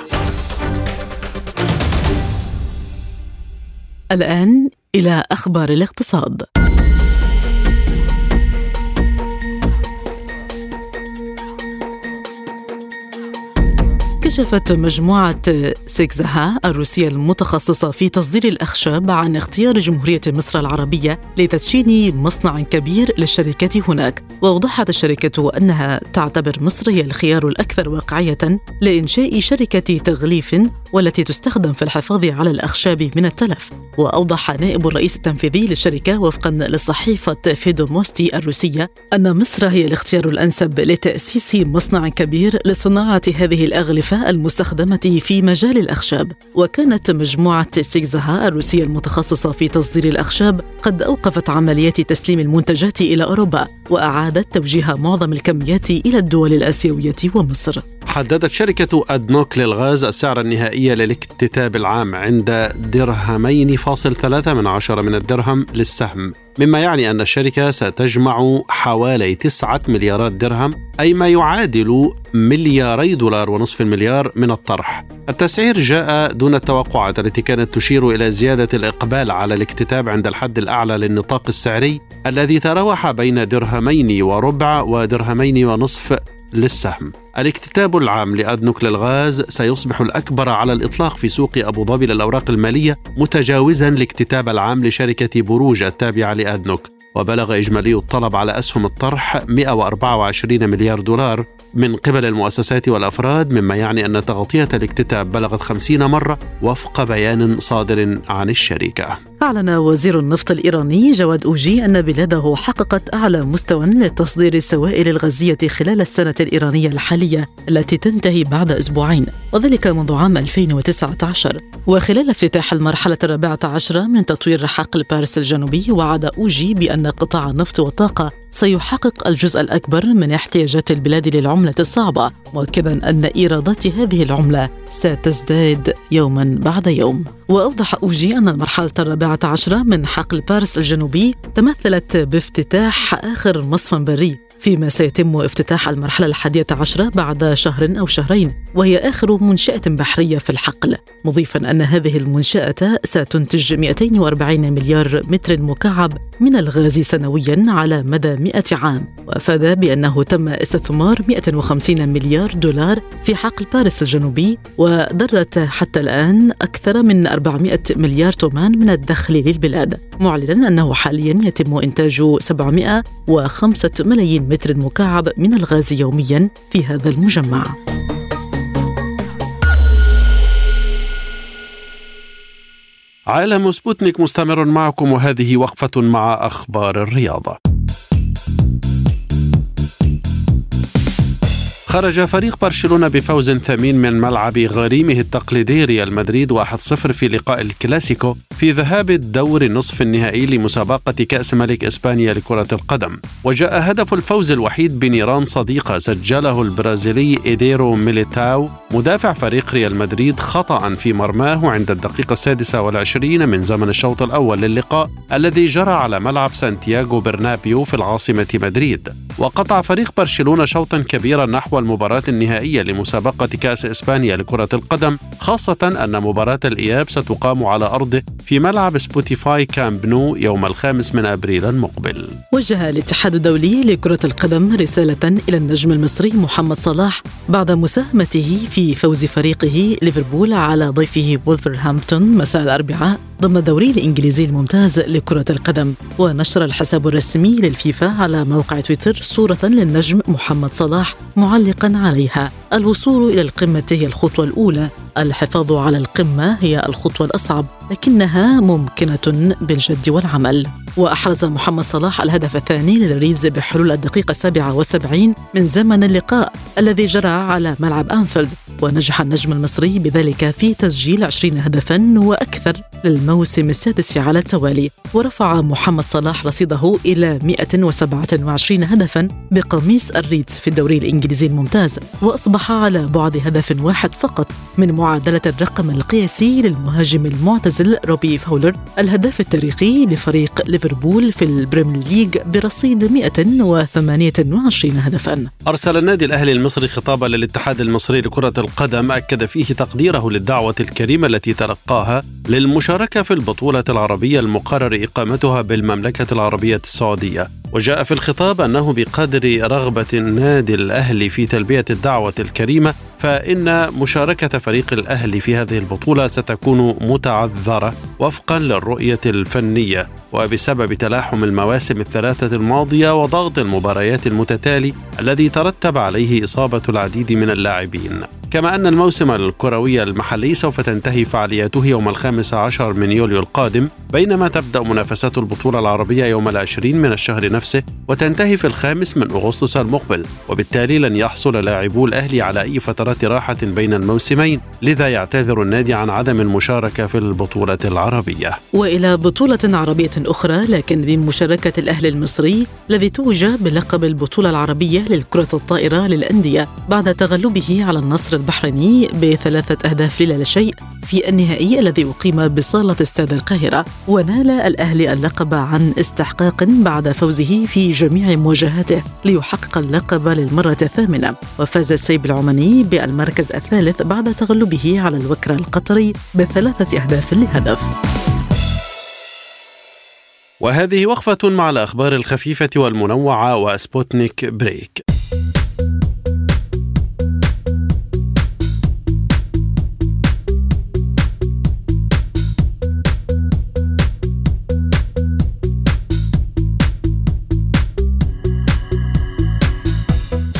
Speaker 1: الآن إلى أخبار الاقتصاد. كشفت مجموعة سيكزها الروسية المتخصصة في تصدير الأخشاب عن اختيار جمهورية مصر العربية لتدشين مصنع كبير للشركات هناك. وأوضحت الشركة أنها تعتبر مصر هي الخيار الأكثر واقعية لإنشاء شركة تغليف والتي تستخدم في الحفاظ على الأخشاب من التلف. وأوضح نائب الرئيس التنفيذي للشركة وفقا لصحيفة فيدوموستي الروسية أن مصر هي الاختيار الأنسب لتأسيس مصنع كبير لصناعة هذه الأغلفة المستخدمة في مجال الأخشاب وكانت مجموعة سيغزها الروسية المتخصصة في تصدير الأخشاب قد أوقفت عمليات تسليم المنتجات إلى أوروبا وأعادت توجيه معظم الكميات إلى الدول الآسيوية ومصر.
Speaker 2: حددت شركة أدنوك للغاز السعر النهائي للاكتتاب العام عند درهمين فاصل ثلاثة من عشرة من الدرهم للسهم. مما يعني أن الشركة ستجمع حوالي تسعة مليارات درهم أي ما يعادل ملياري دولار ونصف المليار من الطرح. التسعير جاء دون التوقعات التي كانت تشير إلى زيادة الإقبال على الاكتتاب عند الحد الأعلى للنطاق السعري الذي تراوح بين درهمين وربع ودرهمين ونصف للسهم. الاكتتاب العام لأدنوك للغاز سيصبح الأكبر على الإطلاق في سوق أبو ظبي للأوراق المالية متجاوزا الاكتتاب العام لشركة بروج التابعة لأدنوك وبلغ إجمالي الطلب على أسهم الطرح 124 مليار دولار من قبل المؤسسات والأفراد مما يعني أن تغطية الاكتتاب بلغت 50 مرة وفق بيان صادر عن الشركة.
Speaker 1: أعلن وزير النفط الإيراني جواد أوجي أن بلاده حققت أعلى مستوى لتصدير السوائل الغازية خلال السنة الإيرانية الحالية التي تنتهي بعد أسبوعين وذلك منذ عام 2019 وخلال افتتاح المرحلة الرابعة عشرة من تطوير حقل باريس الجنوبي وعد أوجي بأن قطاع النفط والطاقة سيحقق الجزء الأكبر من احتياجات البلاد للعملة الصعبة مؤكدا أن إيرادات هذه العملة ستزداد يوما بعد يوم. وأوضح أوجي أن المرحلة الرابعة عشرة من حقل باريس الجنوبي تمثلت بافتتاح آخر مصفى بري. فيما سيتم افتتاح المرحلة الحادية عشرة بعد شهر أو شهرين وهي آخر منشأة بحرية في الحقل مضيفا أن هذه المنشأة ستنتج 240 مليار متر مكعب من الغاز سنويا على مدى 100 عام وأفاد بأنه تم استثمار 150 مليار دولار في حقل باريس الجنوبي ودرت حتى الآن أكثر من 400 مليار تومان من الدخل للبلاد معلنا أنه حاليا يتم إنتاج 705 ملايين متر مكعب من الغاز يوميا في هذا المجمع.
Speaker 2: عالم سبوتنيك مستمر معكم وهذه وقفة مع أخبار الرياضة. خرج فريق برشلونة بفوز ثمين من ملعب غريمه التقليدي ريال مدريد 1-0 في لقاء الكلاسيكو في ذهاب الدور النصف النهائي لمسابقة كأس ملك إسبانيا لكرة القدم. وجاء هدف الفوز الوحيد بنيران صديقة سجله البرازيلي إيدير ميليتاو. مدافع فريق ريال مدريد خطأ في مرماه عند الدقيقة السادسة والعشرين من زمن الشوط الأول للقاء الذي جرى على ملعب سانتياغو برنابيو في العاصمة مدريد. وقطع فريق برشلونة شوطا كبيرا نحو المباراة النهائية لمسابقة كأس إسبانيا لكرة القدم خاصة أن مباراة الإياب ستقام على أرضه في ملعب سبوتيفاي كامب نو يوم الخامس من أبريل المقبل.
Speaker 1: وجه الاتحاد الدولي لكرة القدم رسالة إلى النجم المصري محمد صلاح بعد مساهمته في فوز فريقه ليفربول على ضيفه وولفرهامبتون مساء الأربعاء ضمن الدوري الإنجليزي الممتاز لكرة القدم. ونشر الحساب الرسمي للفيفا على موقع تويتر صورة للنجم محمد صلاح معلقا عليها. الوصول إلى القمة هي الخطوة الأولى. الحفاظ على القمة هي الخطوة الأصعب لكنها ممكنة بالجد والعمل. وأحرز محمد صلاح الهدف الثاني للريدز بحلول الدقيقة 77 من زمن اللقاء الذي جرى على ملعب أنفيلد. ونجح النجم المصري بذلك في تسجيل 20 هدفا وأكثر للموسم السادس على التوالي. ورفع محمد صلاح رصيده إلى 127 هدفا بقميص الريدز في الدوري الإنجليزي الممتاز وأصبح على بعد هدف واحد فقط من معادلة الرقم القياسي للمهاجم المعتزل روبي فاولر. الهداف التاريخي لفريق ليفربول في البريمير ليج برصيد 128 هدفا.
Speaker 2: أرسل النادي الأهلي المصري خطابا للاتحاد المصري لكرة القدم أكد فيه تقديره للدعوة الكريمة التي تلقاها للمشاركة في البطولة العربية المقرر إقامتها بالمملكة العربية السعودية. وجاء في الخطاب أنه بقدر رغبة النادي الأهلي في تلبية الدعوة الكريمة فإن مشاركة فريق الأهلي في هذه البطولة ستكون متعذرة وفقا للرؤية الفنية. وبسبب تلاحم المواسم الثلاثة الماضية وضغط المباريات المتتالي الذي ترتب عليه إصابة العديد من اللاعبين. كما أن الموسم الكروي المحلي سوف تنتهي فعالياته يوم الخامس عشر من يوليو القادم بينما تبدأ منافسات البطولة العربية يوم العشرين من الشهر نفسه وتنتهي في الخامس من أغسطس المقبل. وبالتالي لن يحصل لاعبو الأهلي على أي فترات راحة بين الموسمين لذا يعتذر النادي عن عدم المشاركة في البطولة العربية.
Speaker 1: وإلى بطولة عربية أخرى لكن بمشاركة الأهلي المصري الذي توج بلقب البطولة العربية للكرة الطائرة للأندية بعد تغلبه على النصر البحريني بثلاثة أهداف لا شيء في النهائي الذي أقيم بصالة استاد القاهرة. ونال الأهلي اللقب عن استحقاق بعد فوزه في جميع مواجهاته ليحقق اللقب للمرة الثامنة. وفاز السيب العماني بالمركز الثالث بعد تغلبه على الوكرة القطري بثلاثة أهداف لهدف.
Speaker 2: وهذه وقفة مع الأخبار الخفيفة والمنوعة وسبوتنيك بريك.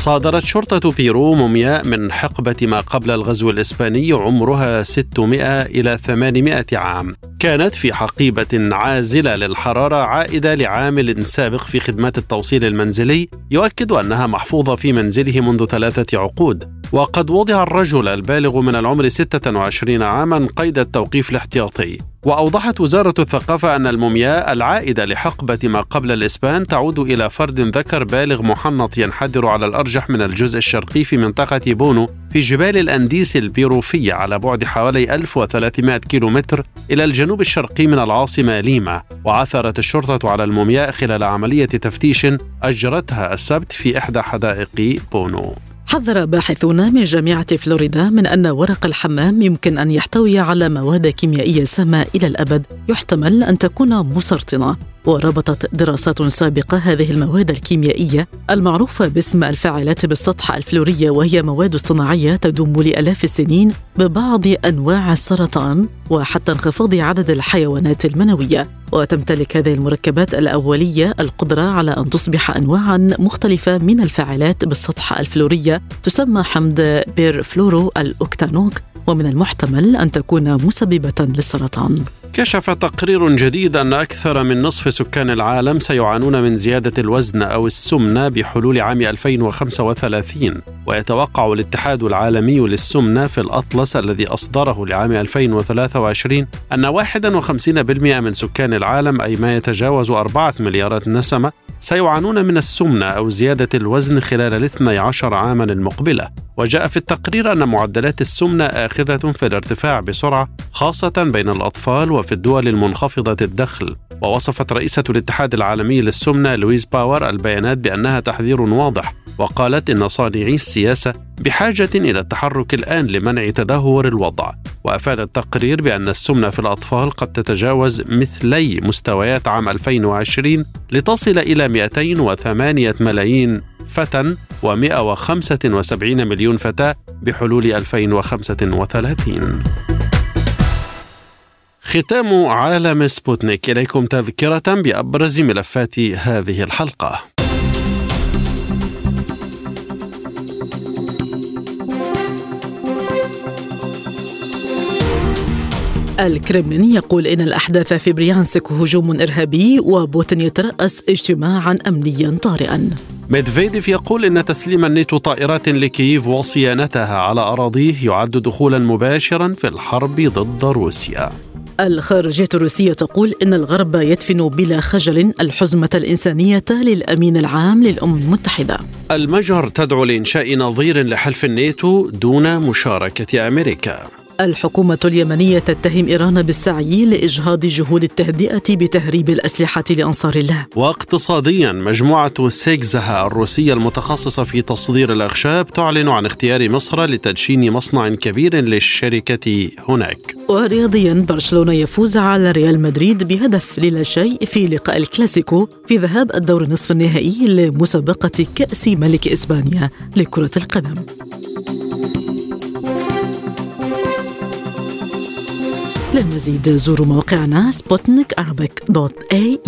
Speaker 2: صادرت شرطة بيرو مومياء من حقبة ما قبل الغزو الإسباني عمرها 600 إلى 800 عام. كانت في حقيبة عازلة للحرارة عائدة لعامل سابق في خدمات التوصيل المنزلي يؤكد أنها محفوظة في منزله منذ ثلاثة عقود. وقد وضع الرجل البالغ من العمر 26 عاما قيد التوقيف الاحتياطي. وأوضحت وزارة الثقافة أن المومياء العائدة لحقبة ما قبل الإسبان تعود إلى فرد ذكر بالغ محنط ينحدر على الأرجح من الجزء الشرقي في منطقة بونو في جبال الأنديس البيروفية على بعد حوالي 1300 كيلومتر إلى الجنوب الشرقي من العاصمة ليما وعثرت الشرطة على المومياء خلال عملية تفتيش أجرتها السبت في إحدى حدائق بونو.
Speaker 1: حذر باحثون من جامعة فلوريدا من أن ورق الحمام يمكن أن يحتوي على مواد كيميائية سامة إلى الأبد يحتمل أن تكون مسرطنة. وربطت دراسات سابقة هذه المواد الكيميائية المعروفة باسم الفاعلات بالسطح الفلورية وهي مواد صناعية تدوم لآلاف السنين ببعض أنواع السرطان وحتى انخفاض عدد الحيوانات المنوية وتمتلك هذه المركبات الأولية القدرة على أن تصبح أنواعا مختلفة من الفاعلات بالسطح الفلورية تسمى حمض بيرفلورو الأوكتانويك ومن المحتمل أن تكون مسببة للسرطان.
Speaker 2: كشف تقرير جديد أن أكثر من نصف سكان العالم سيعانون من زيادة الوزن أو السمنة بحلول عام 2035 ويتوقع الاتحاد العالمي للسمنة في الأطلس الذي أصدره لعام 2023 أن 51% من سكان العالم أي ما يتجاوز 4 مليارات نسمة سيعانون من السمنة أو زيادة الوزن خلال الاثني عشر عاما المقبلة. وجاء في التقرير أن معدلات السمنة آخذة في الارتفاع بسرعة خاصة بين الأطفال وفي الدول المنخفضة الدخل ووصفت رئيسة الاتحاد العالمي للسمنة لويس باور البيانات بأنها تحذير واضح وقالت إن صانعي السياسة بحاجة إلى التحرك الآن لمنع تدهور الوضع. وأفاد التقرير بأن السمنة في الأطفال قد تتجاوز مثلي مستويات عام 2020 لتصل إلى 208 ملايين فتى و175 مليون فتاة بحلول 2035 ختام عالم سبوتنيك. إليكم تذكرة بأبرز ملفات هذه الحلقة.
Speaker 1: الكرملين يقول إن الأحداث في بريانسك هجوم إرهابي وبوتين يترأس اجتماعا أمنيا طارئا.
Speaker 2: ميدفيديف يقول إن تسليم الناتو طائرات لكييف وصيانتها على أراضيه يعد دخولا مباشرا في الحرب ضد روسيا.
Speaker 1: الخارجية الروسية تقول إن الغرب يدفن بلا خجل الحزمة الإنسانية للأمين العام للأمم المتحدة.
Speaker 2: المجر تدعو لإنشاء نظير لحلف الناتو دون مشاركة أمريكا.
Speaker 1: الحكومة اليمنية تتهم إيران بالسعي لإجهاض جهود التهدئة بتهريب الأسلحة لأنصار الله.
Speaker 2: واقتصاديا مجموعة سيكزها الروسية المتخصصة في تصدير الأخشاب تعلن عن اختيار مصر لتدشين مصنع كبير للشركة هناك.
Speaker 1: ورياضيا برشلونة يفوز على ريال مدريد بهدف للا شيء في لقاء الكلاسيكو في ذهاب الدور النصف النهائي لمسابقة كأس ملك إسبانيا لكرة القدم. للمزيد زوروا موقعنا اي